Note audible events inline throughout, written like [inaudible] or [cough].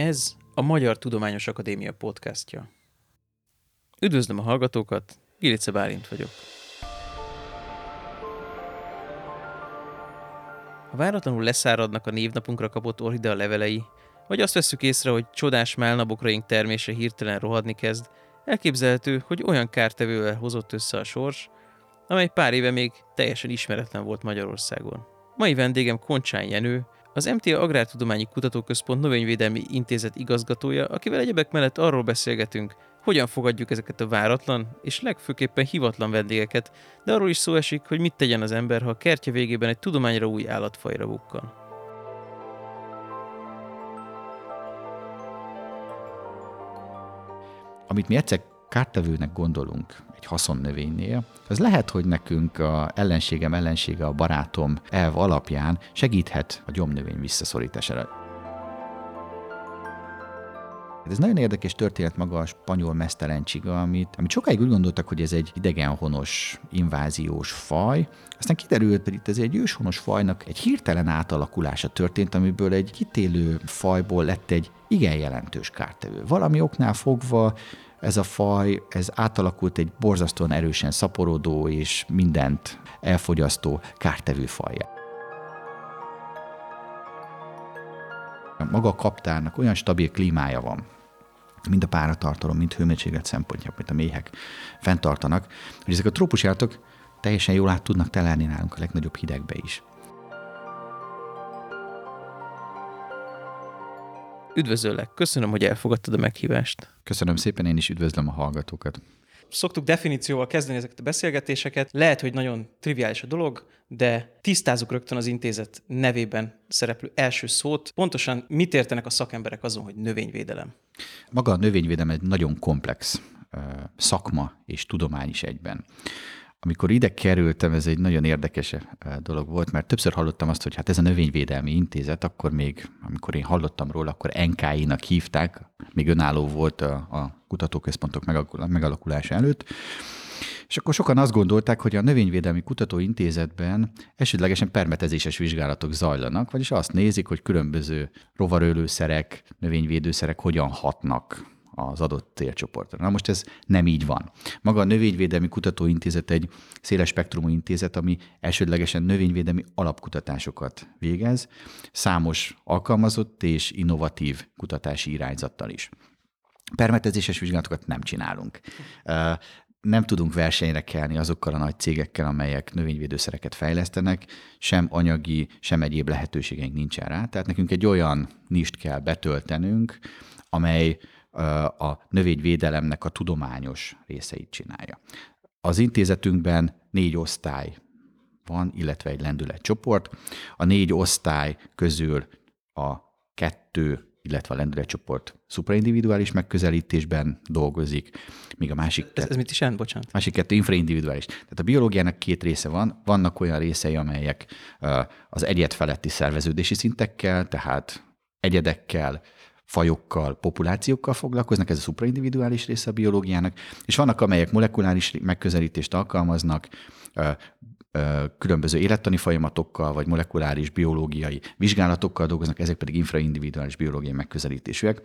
Ez a Magyar Tudományos Akadémia podcastja. Üdvözlöm a hallgatókat, Gilice Bálint vagyok. Ha váratlanul leszáradnak a névnapunkra kapott orhidea levelei, vagy azt vesszük észre, hogy csodás málnabokraink termése hirtelen rohadni kezd, elképzelhető, hogy olyan kártevővel hozott össze a sors, amely pár éve még teljesen ismeretlen volt Magyarországon. Mai vendégem Koncsán Jenő, az MTA Agrártudományi Kutatóközpont Növényvédelmi Intézet igazgatója, akivel egyebek mellett arról beszélgetünk, hogyan fogadjuk ezeket a váratlan és legfőképpen hivatlan vendégeket, de arról is szó esik, hogy mit tegyen az ember, ha a kertje végében egy tudományra új állatfajra bukkan. Amit mi egyszer kártevőnek gondolunk egy haszonnövénynél, az lehet, hogy nekünk a ellenségem ellensége, a barátom elv alapján segíthet a gyomnövény visszaszorítására. Ez nagyon érdekes történet maga a spanyol mesztelencsiga, amit, amit sokáig úgy gondoltak, hogy ez egy idegenhonos, inváziós faj. Aztán kiderült, hogy itt ez egy őshonos fajnak egy hirtelen átalakulása történt, amiből egy kitélő fajból lett egy igen jelentős kártevő. Valami oknál fogva ez a faj, ez átalakult egy borzasztóan erősen szaporodó és mindent elfogyasztó kártevő fajjá. Maga a kaptárnak olyan stabil klímája van, mind a páratartalom, mind hőmérséklet szempontjából, mint a méhek fenntartanak, hogy ezek a trópusi állatok teljesen jól át tudnak telelni nálunk a legnagyobb hidegbe is. Üdvözöllek, köszönöm, hogy elfogadtad a meghívást. Köszönöm szépen, én is üdvözlöm a hallgatókat. Szoktuk definícióval kezdeni ezeket a beszélgetéseket. Lehet, hogy nagyon triviális a dolog, de tisztázunk rögtön az intézet nevében szereplő első szót. Pontosan mit értenek a szakemberek azon, hogy növényvédelem? Maga a növényvédelem egy nagyon komplex szakma és tudomány is egyben. Amikor ide kerültem, ez egy nagyon érdekes eh, dolog volt, mert többször hallottam azt, hogy hát ez a növényvédelmi intézet, akkor még, amikor én hallottam róla, akkor NKI-nak hívták, még önálló volt a, a kutatóközpontok megalakulása előtt, és akkor sokan azt gondolták, hogy a Növényvédelmi Kutatóintézetben esetlegesen permetezéses vizsgálatok zajlanak, vagyis azt nézik, hogy különböző rovarölőszerek, növényvédőszerek hogyan hatnak az adott célcsoportra. Na most ez nem így van. Maga a Növényvédelmi Kutatóintézet egy széles spektrumú intézet, ami elsődlegesen növényvédelmi alapkutatásokat végez, számos alkalmazott és innovatív kutatási irányzattal is. Permetezéses vizsgálatokat nem csinálunk. Nem tudunk versenyre kelni azokkal a nagy cégekkel, amelyek növényvédőszereket fejlesztenek, sem anyagi, sem egyéb lehetőségeink nincsen rá. Tehát nekünk egy olyan nist kell betöltenünk, amely a növényvédelemnek a tudományos részeit csinálja. Az intézetünkben négy osztály van, illetve egy lendületcsoport. A négy osztály közül a kettő, illetve a lendületcsoport szupraindividuális megközelítésben dolgozik, míg a másik... Ez, ez mit is jelent, bocsánat? Másik kettő infraindividuális. Tehát a biológiának két része van. Vannak olyan részei, amelyek az egyet feletti szerveződési szintekkel, tehát egyedekkel, fajokkal, populációkkal foglalkoznak, ez a szupraindividuális része a biológiának, és vannak, amelyek molekuláris megközelítést alkalmaznak, különböző élettani folyamatokkal, vagy molekuláris biológiai vizsgálatokkal dolgoznak, ezek pedig infraindividuális biológiai megközelítésűek.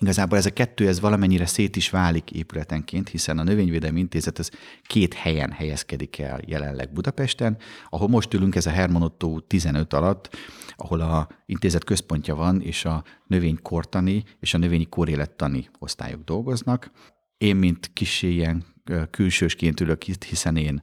Igazából ez a kettő ez valamennyire szét is válik épületenként, hiszen a Növényvédelmi Intézet ez két helyen helyezkedik el jelenleg Budapesten, ahol most ülünk, ez a Herman Otto 15 alatt, ahol a intézet központja van, és a növénykortani és a növényi kórélettani osztályok dolgoznak. Én, mint kis ilyen külsősként ülök itt, hiszen én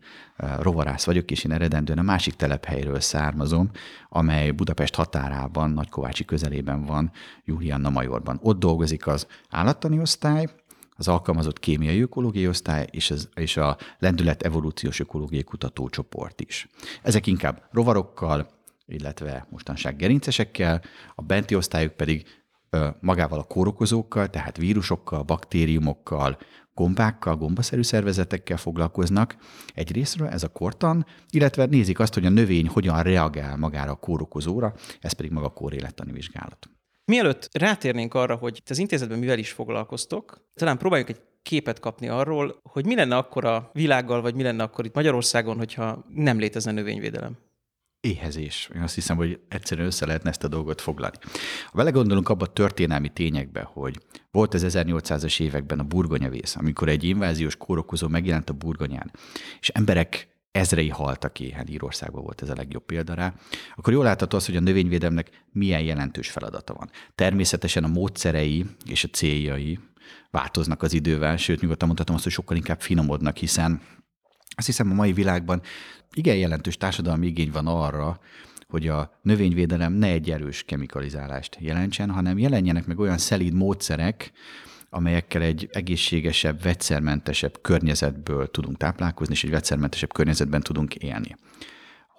rovarász vagyok, és én eredendően a másik telephelyről származom, amely Budapest határában, Nagykovácsi közelében van, Julianna Majorban. Ott dolgozik az állattani osztály, az alkalmazott kémiai ökológiai osztály és, az, és a lendület evolúciós ökológiai kutatócsoport is. Ezek inkább rovarokkal, illetve mostanság gerincesekkel, a benti osztályok pedig magával a kórokozókkal, tehát vírusokkal, baktériumokkal, gombákkal, gombaszerű szervezetekkel foglalkoznak egy részről, ez a kortan, illetve nézik azt, hogy a növény hogyan reagál magára a kórokozóra, ez pedig maga a kórélettani vizsgálat. Mielőtt rátérnénk arra, hogy az intézetben mivel is foglalkoztok, talán próbáljuk egy képet kapni arról, hogy mi lenne akkor a világgal, vagy mi lenne akkor itt Magyarországon, hogyha nem létezne növényvédelem. Éhezés. Én azt hiszem, hogy egyszerűen össze lehetne ezt a dolgot foglalni. Ha vele gondolunk abba a történelmi tényekbe, hogy volt az 1800-as években a burgonyavész, amikor egy inváziós kórokozó megjelent a burgonyán, és emberek ezrei haltak hát Írországban volt ez a legjobb példa rá, akkor jól látható az, hogy a növényvédelemnek milyen jelentős feladata van. Természetesen a módszerei és a céljai változnak az idővel, sőt, nyugodtan mondhatom azt, hogy sokkal inkább finomodnak, hiszen azt hiszem a mai világban igen jelentős társadalmi igény van arra, hogy a növényvédelem ne egy erős kemikalizálást jelentsen, hanem jelenjenek meg olyan szelíd módszerek, amelyekkel egy egészségesebb, vegyszermentesebb környezetből tudunk táplálkozni, és egy vegyszermentesebb környezetben tudunk élni.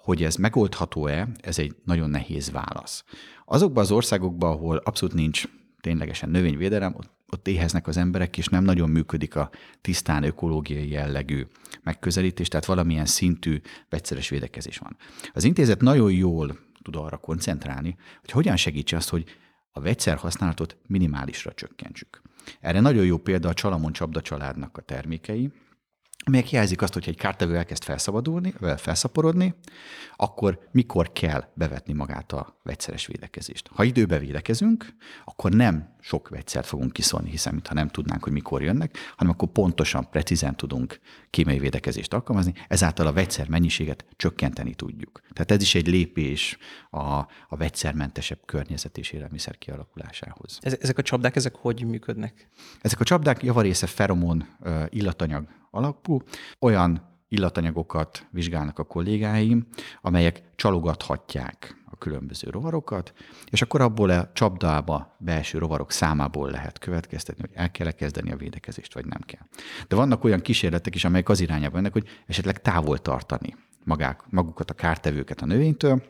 Hogy ez megoldható-e, ez egy nagyon nehéz válasz. Azokban az országokban, ahol abszolút nincs ténylegesen növényvédelem, ott, ott éheznek az emberek, és nem nagyon működik a tisztán ökológiai jellegű megközelítés, tehát valamilyen szintű vegyszeres védekezés van. Az intézet nagyon jól tud arra koncentrálni, hogy hogyan segítse azt, hogy a vegyszer használatot minimálisra csökkentsük. Erre nagyon jó példa a Csalamon Csapda családnak a termékei, amelyek jelzik azt, hogy egy kártevő elkezd felszabadulni, felszaporodni, akkor mikor kell bevetni magát a vegyszeres védekezést. Ha időbe védekezünk, akkor nem sok vegyszert fogunk kiszolni, hiszen mintha nem tudnánk, hogy mikor jönnek, hanem akkor pontosan, precízen tudunk kémiai védekezést alkalmazni, ezáltal a vegyszer mennyiséget csökkenteni tudjuk. Tehát ez is egy lépés a, a vegyszermentesebb környezet és élelmiszer kialakulásához. Ezek a csapdák, ezek hogy működnek? Ezek a csapdák javarésze feromon illatanyag alapú, olyan illatanyagokat vizsgálnak a kollégáim, amelyek csalogathatják különböző rovarokat, és akkor abból a csapdába belső rovarok számából lehet következtetni, hogy el kell kezdeni a védekezést, vagy nem kell. De vannak olyan kísérletek is, amelyek az irányába mennek, hogy esetleg távol tartani magák, magukat a kártevőket a növénytől,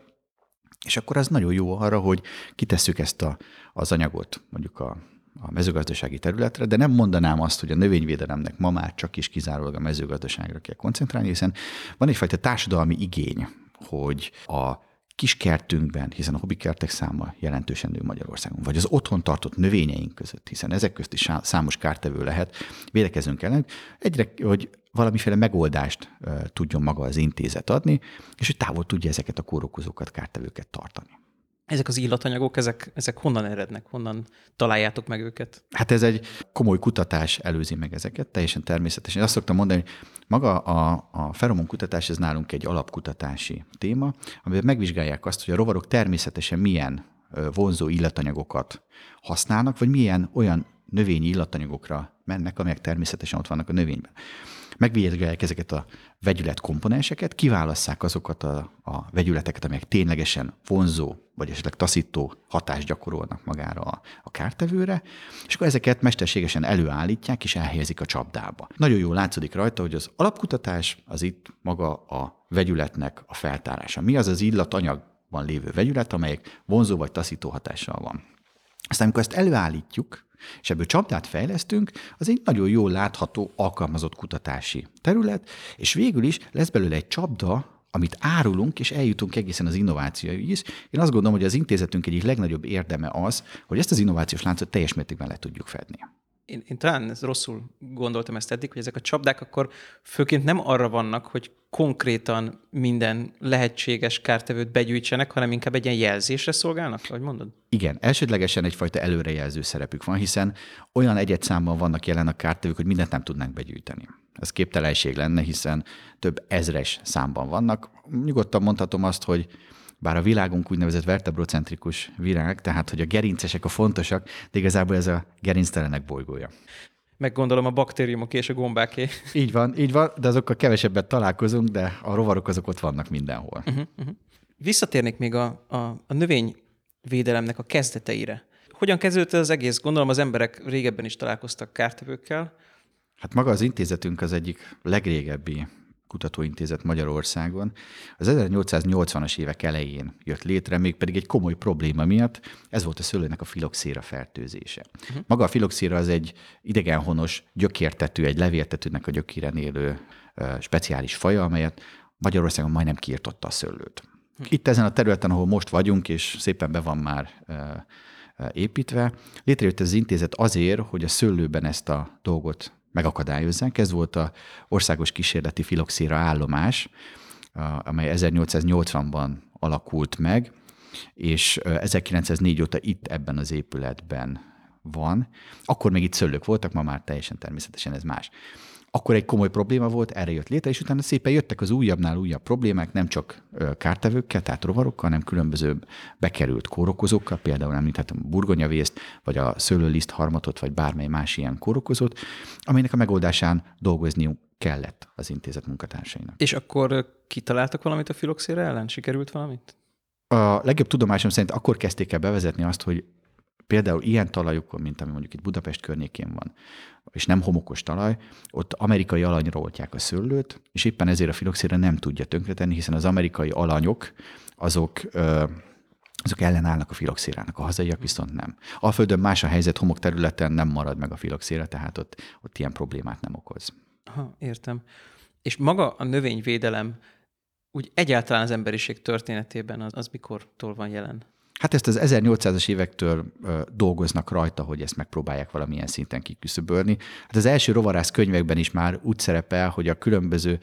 és akkor az nagyon jó arra, hogy kitesszük ezt a, az anyagot mondjuk a a mezőgazdasági területre, de nem mondanám azt, hogy a növényvédelemnek ma már csak is kizárólag a mezőgazdaságra kell koncentrálni, hiszen van egyfajta társadalmi igény, hogy a kiskertünkben, hiszen a hobbikertek száma jelentősen nő Magyarországon, vagy az otthon tartott növényeink között, hiszen ezek közt is számos kártevő lehet, védekezünk ellen, egyre, hogy valamiféle megoldást tudjon maga az intézet adni, és hogy távol tudja ezeket a kórokozókat, kártevőket tartani. Ezek az illatanyagok, ezek, ezek honnan erednek? Honnan találjátok meg őket? Hát ez egy komoly kutatás előzi meg ezeket, teljesen természetesen. Azt szoktam mondani, hogy maga a, a feromon kutatás, ez nálunk egy alapkutatási téma, amiben megvizsgálják azt, hogy a rovarok természetesen milyen vonzó illatanyagokat használnak, vagy milyen olyan növényi illatanyagokra mennek, amelyek természetesen ott vannak a növényben megvizsgálják ezeket a vegyület komponenseket, kiválasszák azokat a, a vegyületeket, amelyek ténylegesen vonzó, vagy esetleg taszító hatást gyakorolnak magára a, a kártevőre, és akkor ezeket mesterségesen előállítják és elhelyezik a csapdába. Nagyon jól látszódik rajta, hogy az alapkutatás az itt maga a vegyületnek a feltárása. Mi az az illatanyagban lévő vegyület, amelyek vonzó vagy taszító hatással van. Aztán, amikor ezt előállítjuk, és ebből csapdát fejlesztünk, az egy nagyon jól látható, alkalmazott kutatási terület, és végül is lesz belőle egy csapda, amit árulunk, és eljutunk egészen az innovációig is. Én azt gondolom, hogy az intézetünk egyik legnagyobb érdeme az, hogy ezt az innovációs láncot teljes mértékben le tudjuk fedni én, én talán ez rosszul gondoltam ezt eddig, hogy ezek a csapdák akkor főként nem arra vannak, hogy konkrétan minden lehetséges kártevőt begyűjtsenek, hanem inkább egy ilyen jelzésre szolgálnak, ahogy mondod? Igen, elsődlegesen egyfajta előrejelző szerepük van, hiszen olyan egyet számban vannak jelen a kártevők, hogy mindent nem tudnánk begyűjteni. Ez képtelenség lenne, hiszen több ezres számban vannak. Nyugodtan mondhatom azt, hogy bár a világunk úgynevezett vertebrocentrikus virág, tehát hogy a gerincesek a fontosak, de igazából ez a gerinctelenek bolygója. Meg gondolom a baktériumok és a gombáké. Így van, így van, de azokkal kevesebbet találkozunk, de a rovarok azok ott vannak mindenhol. Uh-huh, uh-huh. Visszatérnék még a, a, a növényvédelemnek a kezdeteire. Hogyan kezdődött az egész? Gondolom az emberek régebben is találkoztak kártevőkkel. Hát maga az intézetünk az egyik legrégebbi Kutatóintézet Magyarországon az 1880-as évek elején jött létre, mégpedig egy komoly probléma miatt, ez volt a szőlőnek a filoxéra fertőzése. Uh-huh. Maga a filoxéra az egy idegenhonos gyökértető, egy levéltetőnek a gyökéren élő speciális faja, amelyet Magyarországon majdnem kiirtotta a szőlőt. Uh-huh. Itt ezen a területen, ahol most vagyunk, és szépen be van már építve. Létrejött az intézet azért, hogy a szőlőben ezt a dolgot megakadályozzák. Ez volt a országos kísérleti filoxéra állomás, amely 1880-ban alakult meg, és 1904 óta itt ebben az épületben van. Akkor még itt szőlők voltak, ma már teljesen természetesen ez más akkor egy komoly probléma volt, erre jött létre, és utána szépen jöttek az újabbnál újabb problémák, nem csak kártevőkkel, tehát rovarokkal, hanem különböző bekerült kórokozókkal, például említettem a burgonyavészt, vagy a szőlőliszt harmatot, vagy bármely más ilyen kórokozót, aminek a megoldásán dolgozniuk kellett az intézet munkatársainak. És akkor kitaláltak valamit a filoxéra ellen? Sikerült valamit? A legjobb tudomásom szerint akkor kezdték el bevezetni azt, hogy például ilyen talajokon, mint ami mondjuk itt Budapest környékén van, és nem homokos talaj, ott amerikai alanyra oltják a szőlőt, és éppen ezért a filoxéra nem tudja tönkretenni, hiszen az amerikai alanyok azok azok ellenállnak a filoxérának, a hazaiak viszont nem. Alföldön más a helyzet, homok területen nem marad meg a filoxéra, tehát ott, ott ilyen problémát nem okoz. Aha, értem. És maga a növényvédelem úgy egyáltalán az emberiség történetében az, az mikortól van jelen? Hát ezt az 1800-as évektől dolgoznak rajta, hogy ezt megpróbálják valamilyen szinten kiküszöbölni. Hát az első rovarász könyvekben is már úgy szerepel, hogy a különböző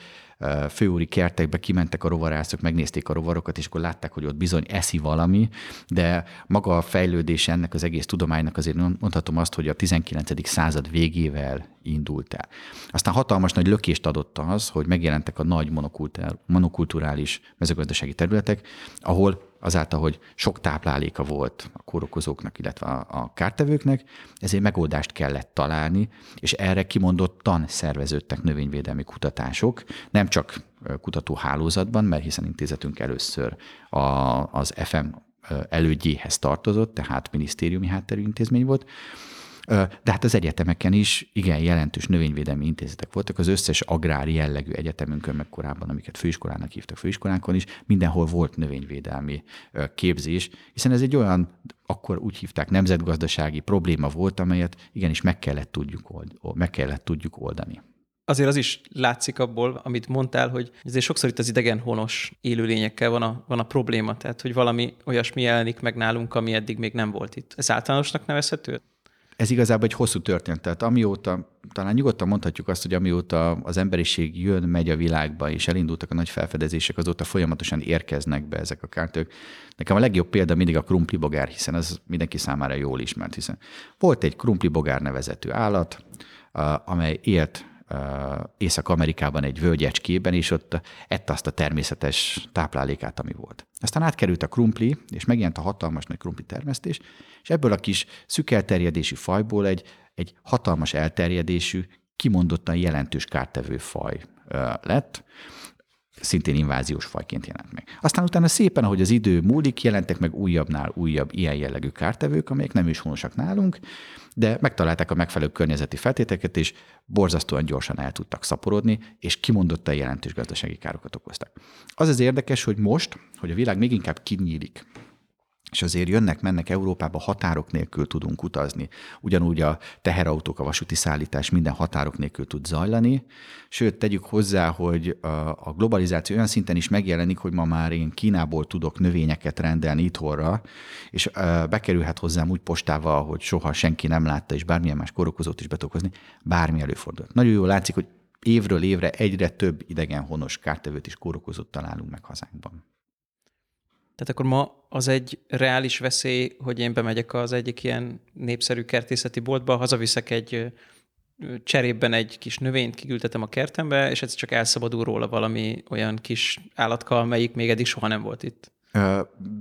főúri kertekbe kimentek a rovarászok, megnézték a rovarokat, és akkor látták, hogy ott bizony eszi valami, de maga a fejlődés ennek az egész tudománynak azért mondhatom azt, hogy a 19. század végével indult el. Aztán hatalmas nagy lökést adott az, hogy megjelentek a nagy monokulturális mezőgazdasági területek, ahol azáltal, hogy sok tápláléka volt a kórokozóknak, illetve a, kártevőknek, ezért megoldást kellett találni, és erre kimondottan szerveződtek növényvédelmi kutatások, nem csak kutatóhálózatban, mert hiszen intézetünk először a, az FM elődjéhez tartozott, tehát minisztériumi hátterű intézmény volt, de hát az egyetemeken is igen jelentős növényvédelmi intézetek voltak, az összes agrár jellegű egyetemünkön, meg korábban, amiket főiskolának hívtak főiskolánkon is, mindenhol volt növényvédelmi képzés, hiszen ez egy olyan, akkor úgy hívták, nemzetgazdasági probléma volt, amelyet igenis meg kellett tudjuk, old, meg kellett tudjuk oldani azért az is látszik abból, amit mondtál, hogy azért sokszor itt az idegen honos élőlényekkel van a, van a probléma, tehát hogy valami olyasmi jelenik meg nálunk, ami eddig még nem volt itt. Ez általánosnak nevezhető? Ez igazából egy hosszú történet. Tehát amióta, talán nyugodtan mondhatjuk azt, hogy amióta az emberiség jön, megy a világba, és elindultak a nagy felfedezések, azóta folyamatosan érkeznek be ezek a kártők. Nekem a legjobb példa mindig a krumplibogár, hiszen az mindenki számára jól ismert, hiszen volt egy krumplibogár nevezetű állat, amely élt Észak-Amerikában egy völgyecskében, és ott ette azt a természetes táplálékát, ami volt. Aztán átkerült a krumpli, és megjelent a hatalmas nagy krumpli termesztés, és ebből a kis elterjedésű fajból egy, egy hatalmas elterjedésű, kimondottan jelentős kártevő faj lett, szintén inváziós fajként jelent meg. Aztán utána szépen, ahogy az idő múlik, jelentek meg újabbnál újabb ilyen jellegű kártevők, amelyek nem is honosak nálunk, de megtalálták a megfelelő környezeti feltételeket, és borzasztóan gyorsan el tudtak szaporodni, és kimondottan jelentős gazdasági károkat okoztak. Az az érdekes, hogy most, hogy a világ még inkább kinyílik és azért jönnek, mennek Európába, határok nélkül tudunk utazni. Ugyanúgy a teherautók, a vasúti szállítás minden határok nélkül tud zajlani. Sőt, tegyük hozzá, hogy a globalizáció olyan szinten is megjelenik, hogy ma már én Kínából tudok növényeket rendelni itthonra, és bekerülhet hozzám úgy postával, hogy soha senki nem látta, és bármilyen más korokozót is betokozni, bármi előfordult. Nagyon jól látszik, hogy évről évre egyre több idegen honos kártevőt is kórokozót találunk meg hazánkban. Tehát akkor ma az egy reális veszély, hogy én bemegyek az egyik ilyen népszerű kertészeti boltba, hazaviszek egy cserében egy kis növényt, kiküldetem a kertembe, és ez csak elszabadul róla valami olyan kis állatka, amelyik még eddig soha nem volt itt.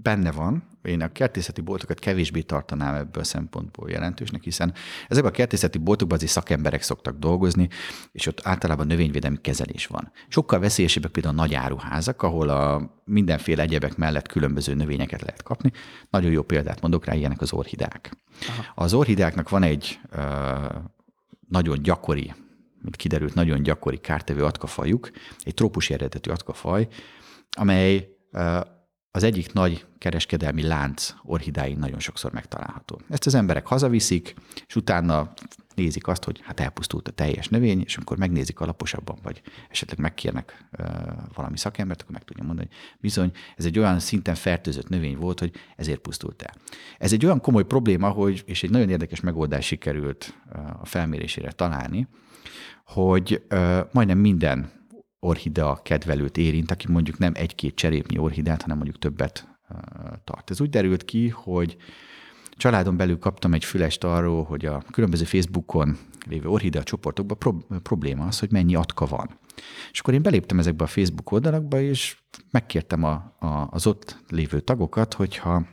Benne van. Én a kertészeti boltokat kevésbé tartanám ebből a szempontból jelentősnek, hiszen ezekben a kertészeti boltokban azért szakemberek szoktak dolgozni, és ott általában növényvédelmi kezelés van. Sokkal veszélyesebbek például a nagy áruházak, ahol a mindenféle egyebek mellett különböző növényeket lehet kapni. Nagyon jó példát mondok rá, ilyenek az orhidák. Aha. Az orhidáknak van egy uh, nagyon gyakori, mint kiderült, nagyon gyakori kártevő atkafajuk, egy trópusi eredetű atkafaj, amely uh, az egyik nagy kereskedelmi lánc orhidáin nagyon sokszor megtalálható. Ezt az emberek hazaviszik, és utána nézik azt, hogy hát elpusztult a teljes növény, és amikor megnézik alaposabban, vagy esetleg megkérnek uh, valami szakembert, akkor meg tudja mondani, hogy bizony ez egy olyan szinten fertőzött növény volt, hogy ezért pusztult el. Ez egy olyan komoly probléma, hogy, és egy nagyon érdekes megoldás sikerült uh, a felmérésére találni, hogy uh, majdnem minden orhidea kedvelőt érint, aki mondjuk nem egy-két cserépnyi orhideát, hanem mondjuk többet tart. Ez úgy derült ki, hogy családon belül kaptam egy fülest arról, hogy a különböző Facebookon lévő orhidea csoportokban pro- probléma az, hogy mennyi atka van. És akkor én beléptem ezekbe a Facebook oldalakba, és megkértem a, a, az ott lévő tagokat, hogyha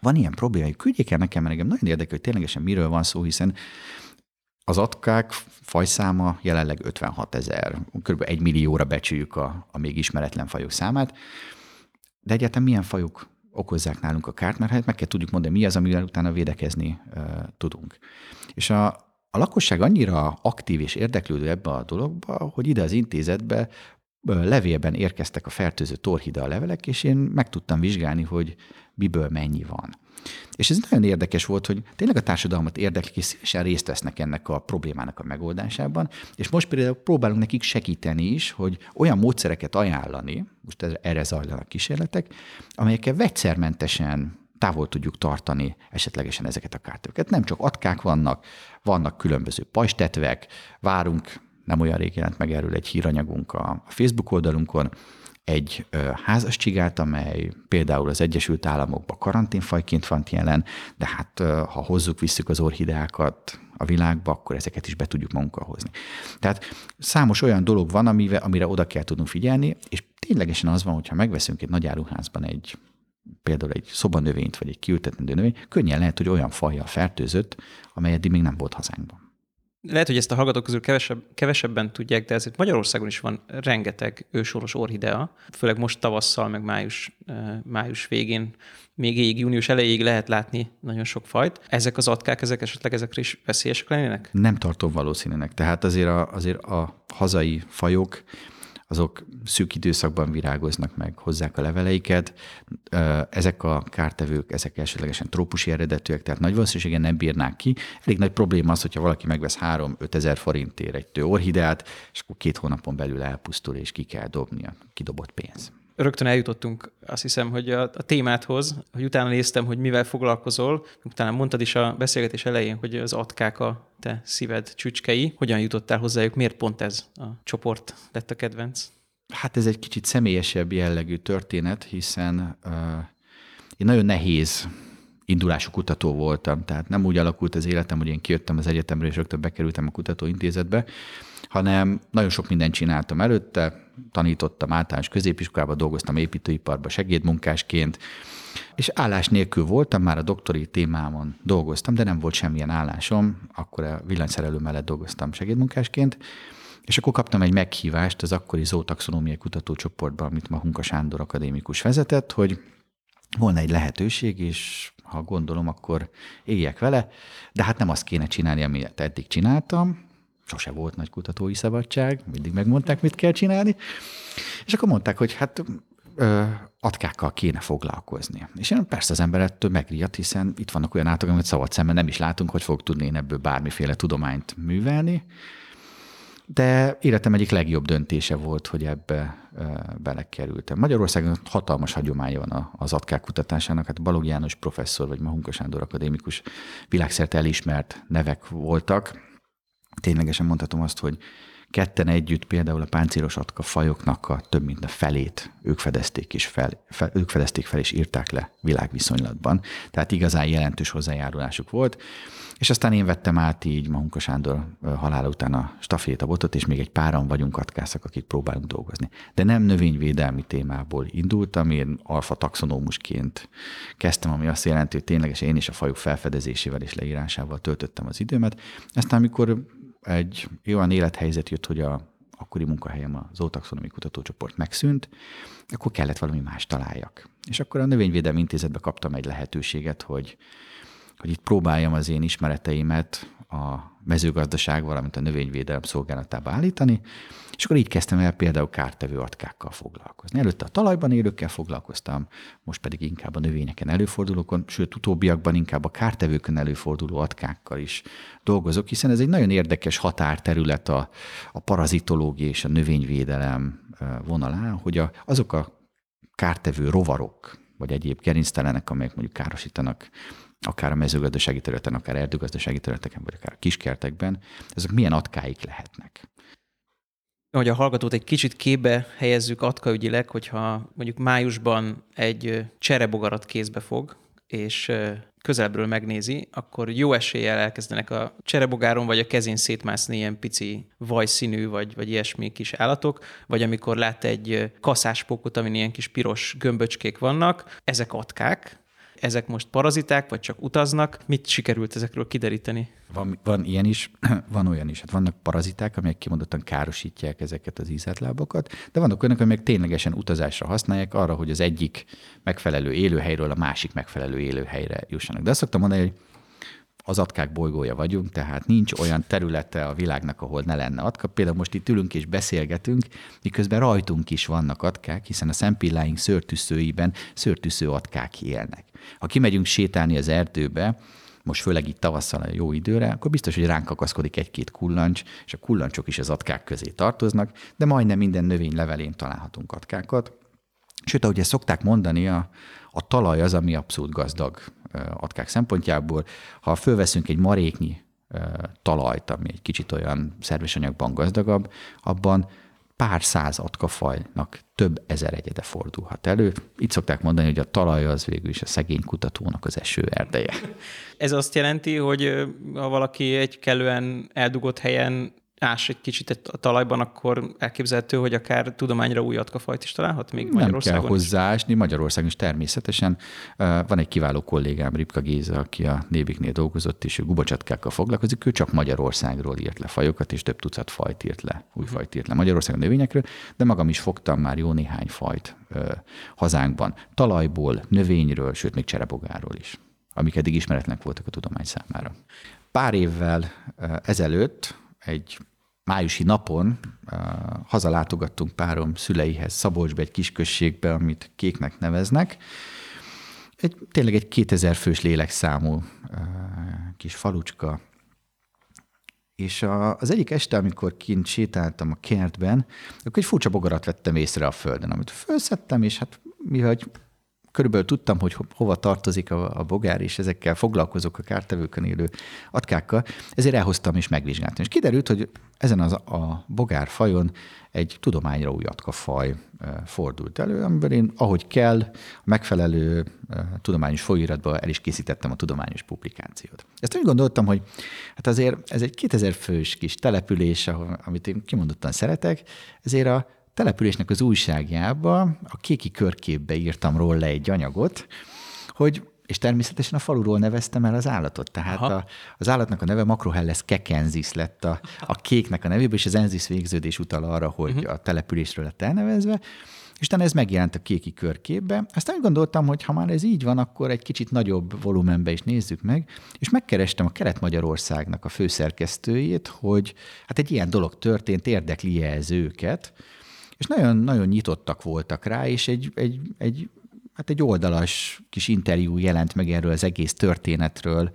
van ilyen probléma, hogy küldjék el nekem, mert engem nagyon érdekel, hogy ténylegesen miről van szó, hiszen az atkák fajszáma jelenleg 56 ezer, kb. egy millióra becsüljük a, a még ismeretlen fajok számát, de egyáltalán milyen fajok okozzák nálunk a kárt, mert hát meg kell tudjuk mondani, mi az, amivel utána védekezni uh, tudunk. És a, a lakosság annyira aktív és érdeklődő ebbe a dologba, hogy ide az intézetbe levélben érkeztek a fertőző torhida levelek, és én meg tudtam vizsgálni, hogy miből mennyi van. És ez nagyon érdekes volt, hogy tényleg a társadalmat érdeklik, és szívesen részt vesznek ennek a problémának a megoldásában, és most például próbálunk nekik segíteni is, hogy olyan módszereket ajánlani, most erre zajlanak kísérletek, amelyekkel vegyszermentesen távol tudjuk tartani esetlegesen ezeket a kártőket. Nem csak atkák vannak, vannak különböző pajstetvek, várunk, nem olyan rég jelent meg erről egy híranyagunk a Facebook oldalunkon, egy házas csigát, amely például az Egyesült Államokban karanténfajként van jelen, de hát ha hozzuk, visszük az orhideákat a világba, akkor ezeket is be tudjuk magunkkal hozni. Tehát számos olyan dolog van, amire, amire oda kell tudnunk figyelni, és ténylegesen az van, hogyha megveszünk egy nagy áruházban egy például egy szobanövényt, vagy egy kiültetendő növény, könnyen lehet, hogy olyan fajjal fertőzött, amely eddig még nem volt hazánkban lehet, hogy ezt a hallgatók közül kevesebb, kevesebben tudják, de ezért Magyarországon is van rengeteg ősoros orhidea, főleg most tavasszal, meg május, május végén, még éjig, június elejéig lehet látni nagyon sok fajt. Ezek az atkák, ezek esetleg ezekre is veszélyesek lennének? Nem tartom valószínűnek. Tehát azért a, azért a hazai fajok azok szűk időszakban virágoznak meg, hozzák a leveleiket. Ezek a kártevők, ezek elsőlegesen trópusi eredetűek, tehát nagy valószínűséggel nem bírnák ki. Elég nagy probléma az, hogyha valaki megvesz 3-5 ezer forintért egy tő orhideát, és akkor két hónapon belül elpusztul, és ki kell dobni a kidobott pénz rögtön eljutottunk, azt hiszem, hogy a, a témáthoz, hogy utána néztem, hogy mivel foglalkozol, utána mondtad is a beszélgetés elején, hogy az atkák a te szíved csücskei. Hogyan jutottál hozzájuk? Miért pont ez a csoport lett a kedvenc? Hát ez egy kicsit személyesebb jellegű történet, hiszen uh, én nagyon nehéz indulású kutató voltam, tehát nem úgy alakult az életem, hogy én kijöttem az egyetemről, és rögtön bekerültem a kutatóintézetbe, hanem nagyon sok mindent csináltam előtte, tanítottam általános középiskolában, dolgoztam építőiparban segédmunkásként, és állás nélkül voltam, már a doktori témámon dolgoztam, de nem volt semmilyen állásom, akkor a villanyszerelő mellett dolgoztam segédmunkásként, és akkor kaptam egy meghívást az akkori zootaxonómiai kutatócsoportban, amit ma Hunka Sándor akadémikus vezetett, hogy volna egy lehetőség, és ha gondolom, akkor éljek vele, de hát nem azt kéne csinálni, amit eddig csináltam, sose volt nagy kutatói szabadság, mindig megmondták, mit kell csinálni, és akkor mondták, hogy hát ö, atkákkal kéne foglalkozni. És én persze az ember ettől megriadt, hiszen itt vannak olyan átok, amit szabad szemben nem is látunk, hogy fog tudni én ebből bármiféle tudományt művelni, de életem egyik legjobb döntése volt, hogy ebbe belekerültem. Magyarországon hatalmas hagyománya van az atkák kutatásának, hát Balog János professzor, vagy Mahunka Sándor akadémikus világszerte elismert nevek voltak. Ténylegesen mondhatom azt, hogy ketten együtt például a páncélos atka fajoknak a több mint a felét ők fedezték, és fel, fel, ők fedezték fel és írták le világviszonylatban. Tehát igazán jelentős hozzájárulásuk volt. És aztán én vettem át így Mahunka Sándor halála után a stafétabotot, és még egy páran vagyunk atkászak, akik próbálunk dolgozni. De nem növényvédelmi témából indultam, én alfa taxonómusként kezdtem, ami azt jelenti, hogy ténylegesen én is a fajok felfedezésével és leírásával töltöttem az időmet. Aztán, amikor egy olyan élethelyzet jött, hogy a akkori munkahelyem a zootaxonomi kutatócsoport megszűnt, akkor kellett valami más találjak. És akkor a Növényvédelmi Intézetbe kaptam egy lehetőséget, hogy hogy itt próbáljam az én ismereteimet a mezőgazdaság, valamint a növényvédelem szolgálatába állítani, és akkor így kezdtem el például kártevő atkákkal foglalkozni. Előtte a talajban élőkkel foglalkoztam, most pedig inkább a növényeken előfordulókon, sőt utóbbiakban inkább a kártevőkön előforduló atkákkal is dolgozok, hiszen ez egy nagyon érdekes határterület a, a parazitológia és a növényvédelem vonalán, hogy a, azok a kártevő rovarok, vagy egyéb gerinctelenek, amelyek mondjuk károsítanak akár a mezőgazdasági területen, akár erdőgazdasági területeken, vagy akár a kiskertekben, ezek milyen atkáik lehetnek. hogy a hallgatót egy kicsit képbe helyezzük atkaügyileg, hogyha mondjuk májusban egy cserebogarat kézbe fog, és közelebbről megnézi, akkor jó eséllyel elkezdenek a cserebogáron vagy a kezén szétmászni ilyen pici vajszínű vagy, vagy ilyesmi kis állatok, vagy amikor lát egy kaszáspókot, amin ilyen kis piros gömböcskék vannak, ezek atkák, ezek most paraziták, vagy csak utaznak? Mit sikerült ezekről kideríteni? Van, van ilyen is, [clears throat] van olyan is. Hát vannak paraziták, amelyek kimondottan károsítják ezeket az ízeltlábakat, de vannak olyanok, amelyek ténylegesen utazásra használják arra, hogy az egyik megfelelő élőhelyről a másik megfelelő élőhelyre jussanak. De azt szoktam mondani, hogy az atkák bolygója vagyunk, tehát nincs olyan területe a világnak, ahol ne lenne atka. Például most itt ülünk és beszélgetünk, miközben rajtunk is vannak atkák, hiszen a szempilláink szőrtűszőiben szőrtűsző atkák élnek. Ha kimegyünk sétálni az erdőbe, most főleg itt tavasszal a jó időre, akkor biztos, hogy ránk akaszkodik egy-két kullancs, és a kullancsok is az atkák közé tartoznak, de majdnem minden növény levelén találhatunk atkákat. Sőt, ahogy ezt szokták mondani, a, a talaj az, ami abszolút gazdag atkák szempontjából. Ha fölveszünk egy maréknyi talajt, ami egy kicsit olyan szerves anyagban gazdagabb, abban pár száz atkafajnak több ezer egyede fordulhat elő. Itt szokták mondani, hogy a talaj az végül is a szegény kutatónak az eső erdeje. Ez azt jelenti, hogy ha valaki egy kellően eldugott helyen ás egy kicsit a talajban, akkor elképzelhető, hogy akár tudományra új atkafajt is találhat még Nem Magyarországon kell hozzáásni, Magyarországon is természetesen. Van egy kiváló kollégám, Ripka Géza, aki a Nébiknél dolgozott, és ő gubacsatkákkal foglalkozik, ő csak Magyarországról írt le fajokat, és több tucat fajt írt le, új fajt írt le Magyarországon növényekről, de magam is fogtam már jó néhány fajt hazánkban. Talajból, növényről, sőt még cserebogáról is amik eddig ismeretlenek voltak a tudomány számára. Pár évvel ezelőtt egy májusi napon uh, hazalátogattunk párom szüleihez Szabolcsbe, egy kisközségbe, amit kéknek neveznek. Egy, tényleg egy 2000 fős lélekszámú uh, kis falucska. És a, az egyik este, amikor kint sétáltam a kertben, akkor egy furcsa bogarat vettem észre a földön, amit felszettem, és hát mivel körülbelül tudtam, hogy hova tartozik a, a bogár, és ezekkel foglalkozok a kártevőkön élő atkákkal, ezért elhoztam és megvizsgáltam. És kiderült, hogy ezen az, a bogár fajon egy tudományra új atkafaj fordult elő, amiből én, ahogy kell, a megfelelő tudományos folyóiratban el is készítettem a tudományos publikációt. Ezt úgy gondoltam, hogy hát azért ez egy 2000 fős kis település, amit én kimondottan szeretek, ezért a településnek az újságjába, a kéki körképbe írtam róla egy anyagot, hogy és természetesen a faluról neveztem el az állatot. Tehát a, az állatnak a neve Macrohelles kekenzis lett a, a kéknek a nevéből, és az enzis végződés utal arra, hogy uh-huh. a településről lett elnevezve. És utána ez megjelent a kéki körképbe. Aztán gondoltam, hogy ha már ez így van, akkor egy kicsit nagyobb volumenbe is nézzük meg, és megkerestem a Kelet-Magyarországnak a főszerkesztőjét, hogy hát egy ilyen dolog történt, érdekli -e ez őket, és nagyon, nagyon nyitottak voltak rá, és egy, egy, egy, hát egy oldalas kis interjú jelent meg erről az egész történetről,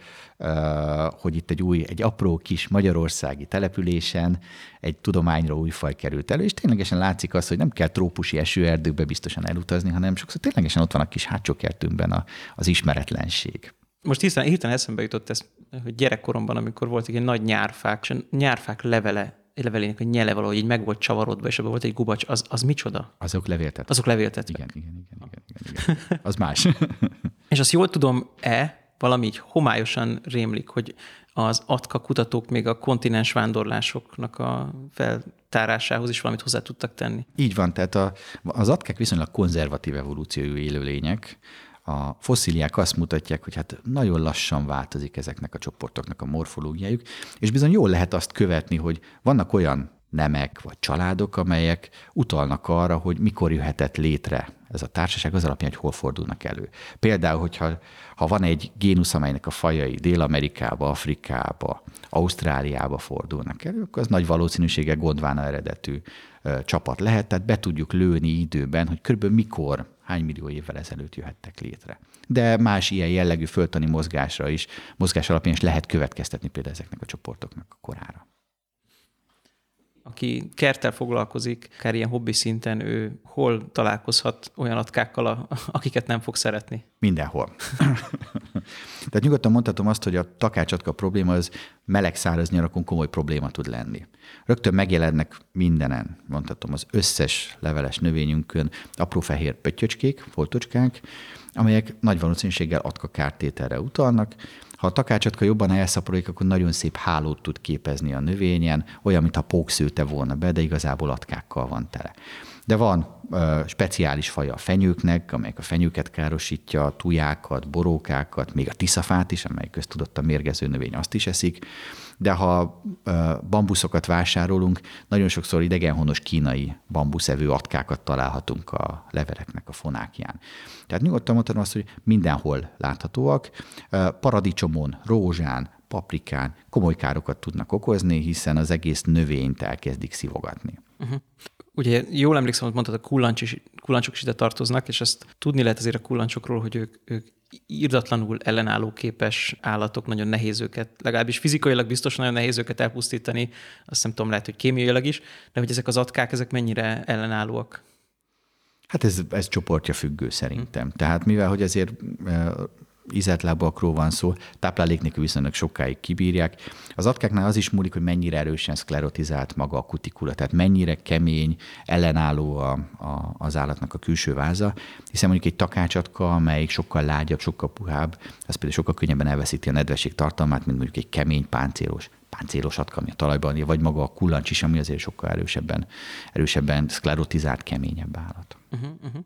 hogy itt egy új, egy apró kis magyarországi településen egy tudományra új faj került elő, és ténylegesen látszik az, hogy nem kell trópusi esőerdőkbe biztosan elutazni, hanem sokszor ténylegesen ott van a kis hátsó kertünkben a, az ismeretlenség. Most hiszen, hirtelen eszembe jutott ez, hogy gyerekkoromban, amikor volt egy nagy nyárfák, és nyárfák levele levelének a nyele valahogy így meg volt csavarodva, és abban volt egy gubacs, az, az micsoda? Azok levéltet. Azok levéltet. Igen, igen, igen, igen, igen, igen. Az más. [laughs] és azt jól tudom-e, valami így homályosan rémlik, hogy az atka kutatók még a kontinens vándorlásoknak a feltárásához is valamit hozzá tudtak tenni. Így van, tehát a, az atkák viszonylag konzervatív evolúciójú élőlények, a fosszíliák azt mutatják, hogy hát nagyon lassan változik ezeknek a csoportoknak a morfológiájuk, és bizony jól lehet azt követni, hogy vannak olyan nemek vagy családok, amelyek utalnak arra, hogy mikor jöhetett létre ez a társaság az alapján, hogy hol fordulnak elő. Például, hogyha ha van egy génusz, amelynek a fajai Dél-Amerikába, Afrikába, Ausztráliába fordulnak elő, akkor az nagy valószínűséggel gondvána eredetű ö, csapat lehet, tehát be tudjuk lőni időben, hogy körülbelül mikor hány millió évvel ezelőtt jöhettek létre. De más ilyen jellegű föltani mozgásra is, mozgás alapján is lehet következtetni például ezeknek a csoportoknak a korára. Aki kerttel foglalkozik, akár ilyen hobbi szinten, ő hol találkozhat olyan atkákkal, akiket nem fog szeretni? Mindenhol. [laughs] Tehát nyugodtan mondhatom azt, hogy a takácsatka probléma az meleg száraz nyarakon komoly probléma tud lenni. Rögtön megjelennek mindenen, mondhatom, az összes leveles növényünkön apró fehér pöttyöcskék, foltocskák, amelyek nagy valószínűséggel atka kártételre utalnak, ha a takácsatka jobban elszaporodik, akkor nagyon szép hálót tud képezni a növényen, olyan, mintha pókszőte volna be, de igazából atkákkal van tele. De van ö, speciális faja a fenyőknek, amelyek a fenyőket károsítja, tujákat, borókákat, még a tiszafát is, amely köztudott a mérgező növény, azt is eszik. De ha ö, bambuszokat vásárolunk, nagyon sokszor idegenhonos kínai bambuszevő atkákat találhatunk a leveleknek a fonákján. Tehát nyugodtan mondhatom azt, hogy mindenhol láthatóak. Paradicsomon, rózsán, paprikán komoly károkat tudnak okozni, hiszen az egész növényt elkezdik szivogatni. Uh-huh. Ugye jól emlékszem, hogy mondtad, a kullancs is, kullancsok is ide tartoznak, és ezt tudni lehet azért a kullancsokról, hogy ők, ők írdatlanul ellenálló képes állatok, nagyon nehéz őket, legalábbis fizikailag biztos nagyon nehéz őket elpusztítani, azt nem tudom, lehet, hogy kémiailag is, de hogy ezek az atkák, ezek mennyire ellenállóak? Hát ez, ez csoportja függő szerintem. Tehát mivel, hogy ezért ízetlábakról van szó, táplálék nélkül viszonylag sokáig kibírják. Az atkáknál az is múlik, hogy mennyire erősen szklerotizált maga a kutikula, tehát mennyire kemény, ellenálló a, a, az állatnak a külső váza, hiszen mondjuk egy takácsatka, amelyik sokkal lágyabb, sokkal puhább, az például sokkal könnyebben elveszíti a nedvesség tartalmát, mint mondjuk egy kemény páncélos páncélos atka, ami a talajban, vagy maga a kullancs is, ami azért sokkal erősebben, erősebben szklerotizált, keményebb állat. Uh-huh, uh-huh.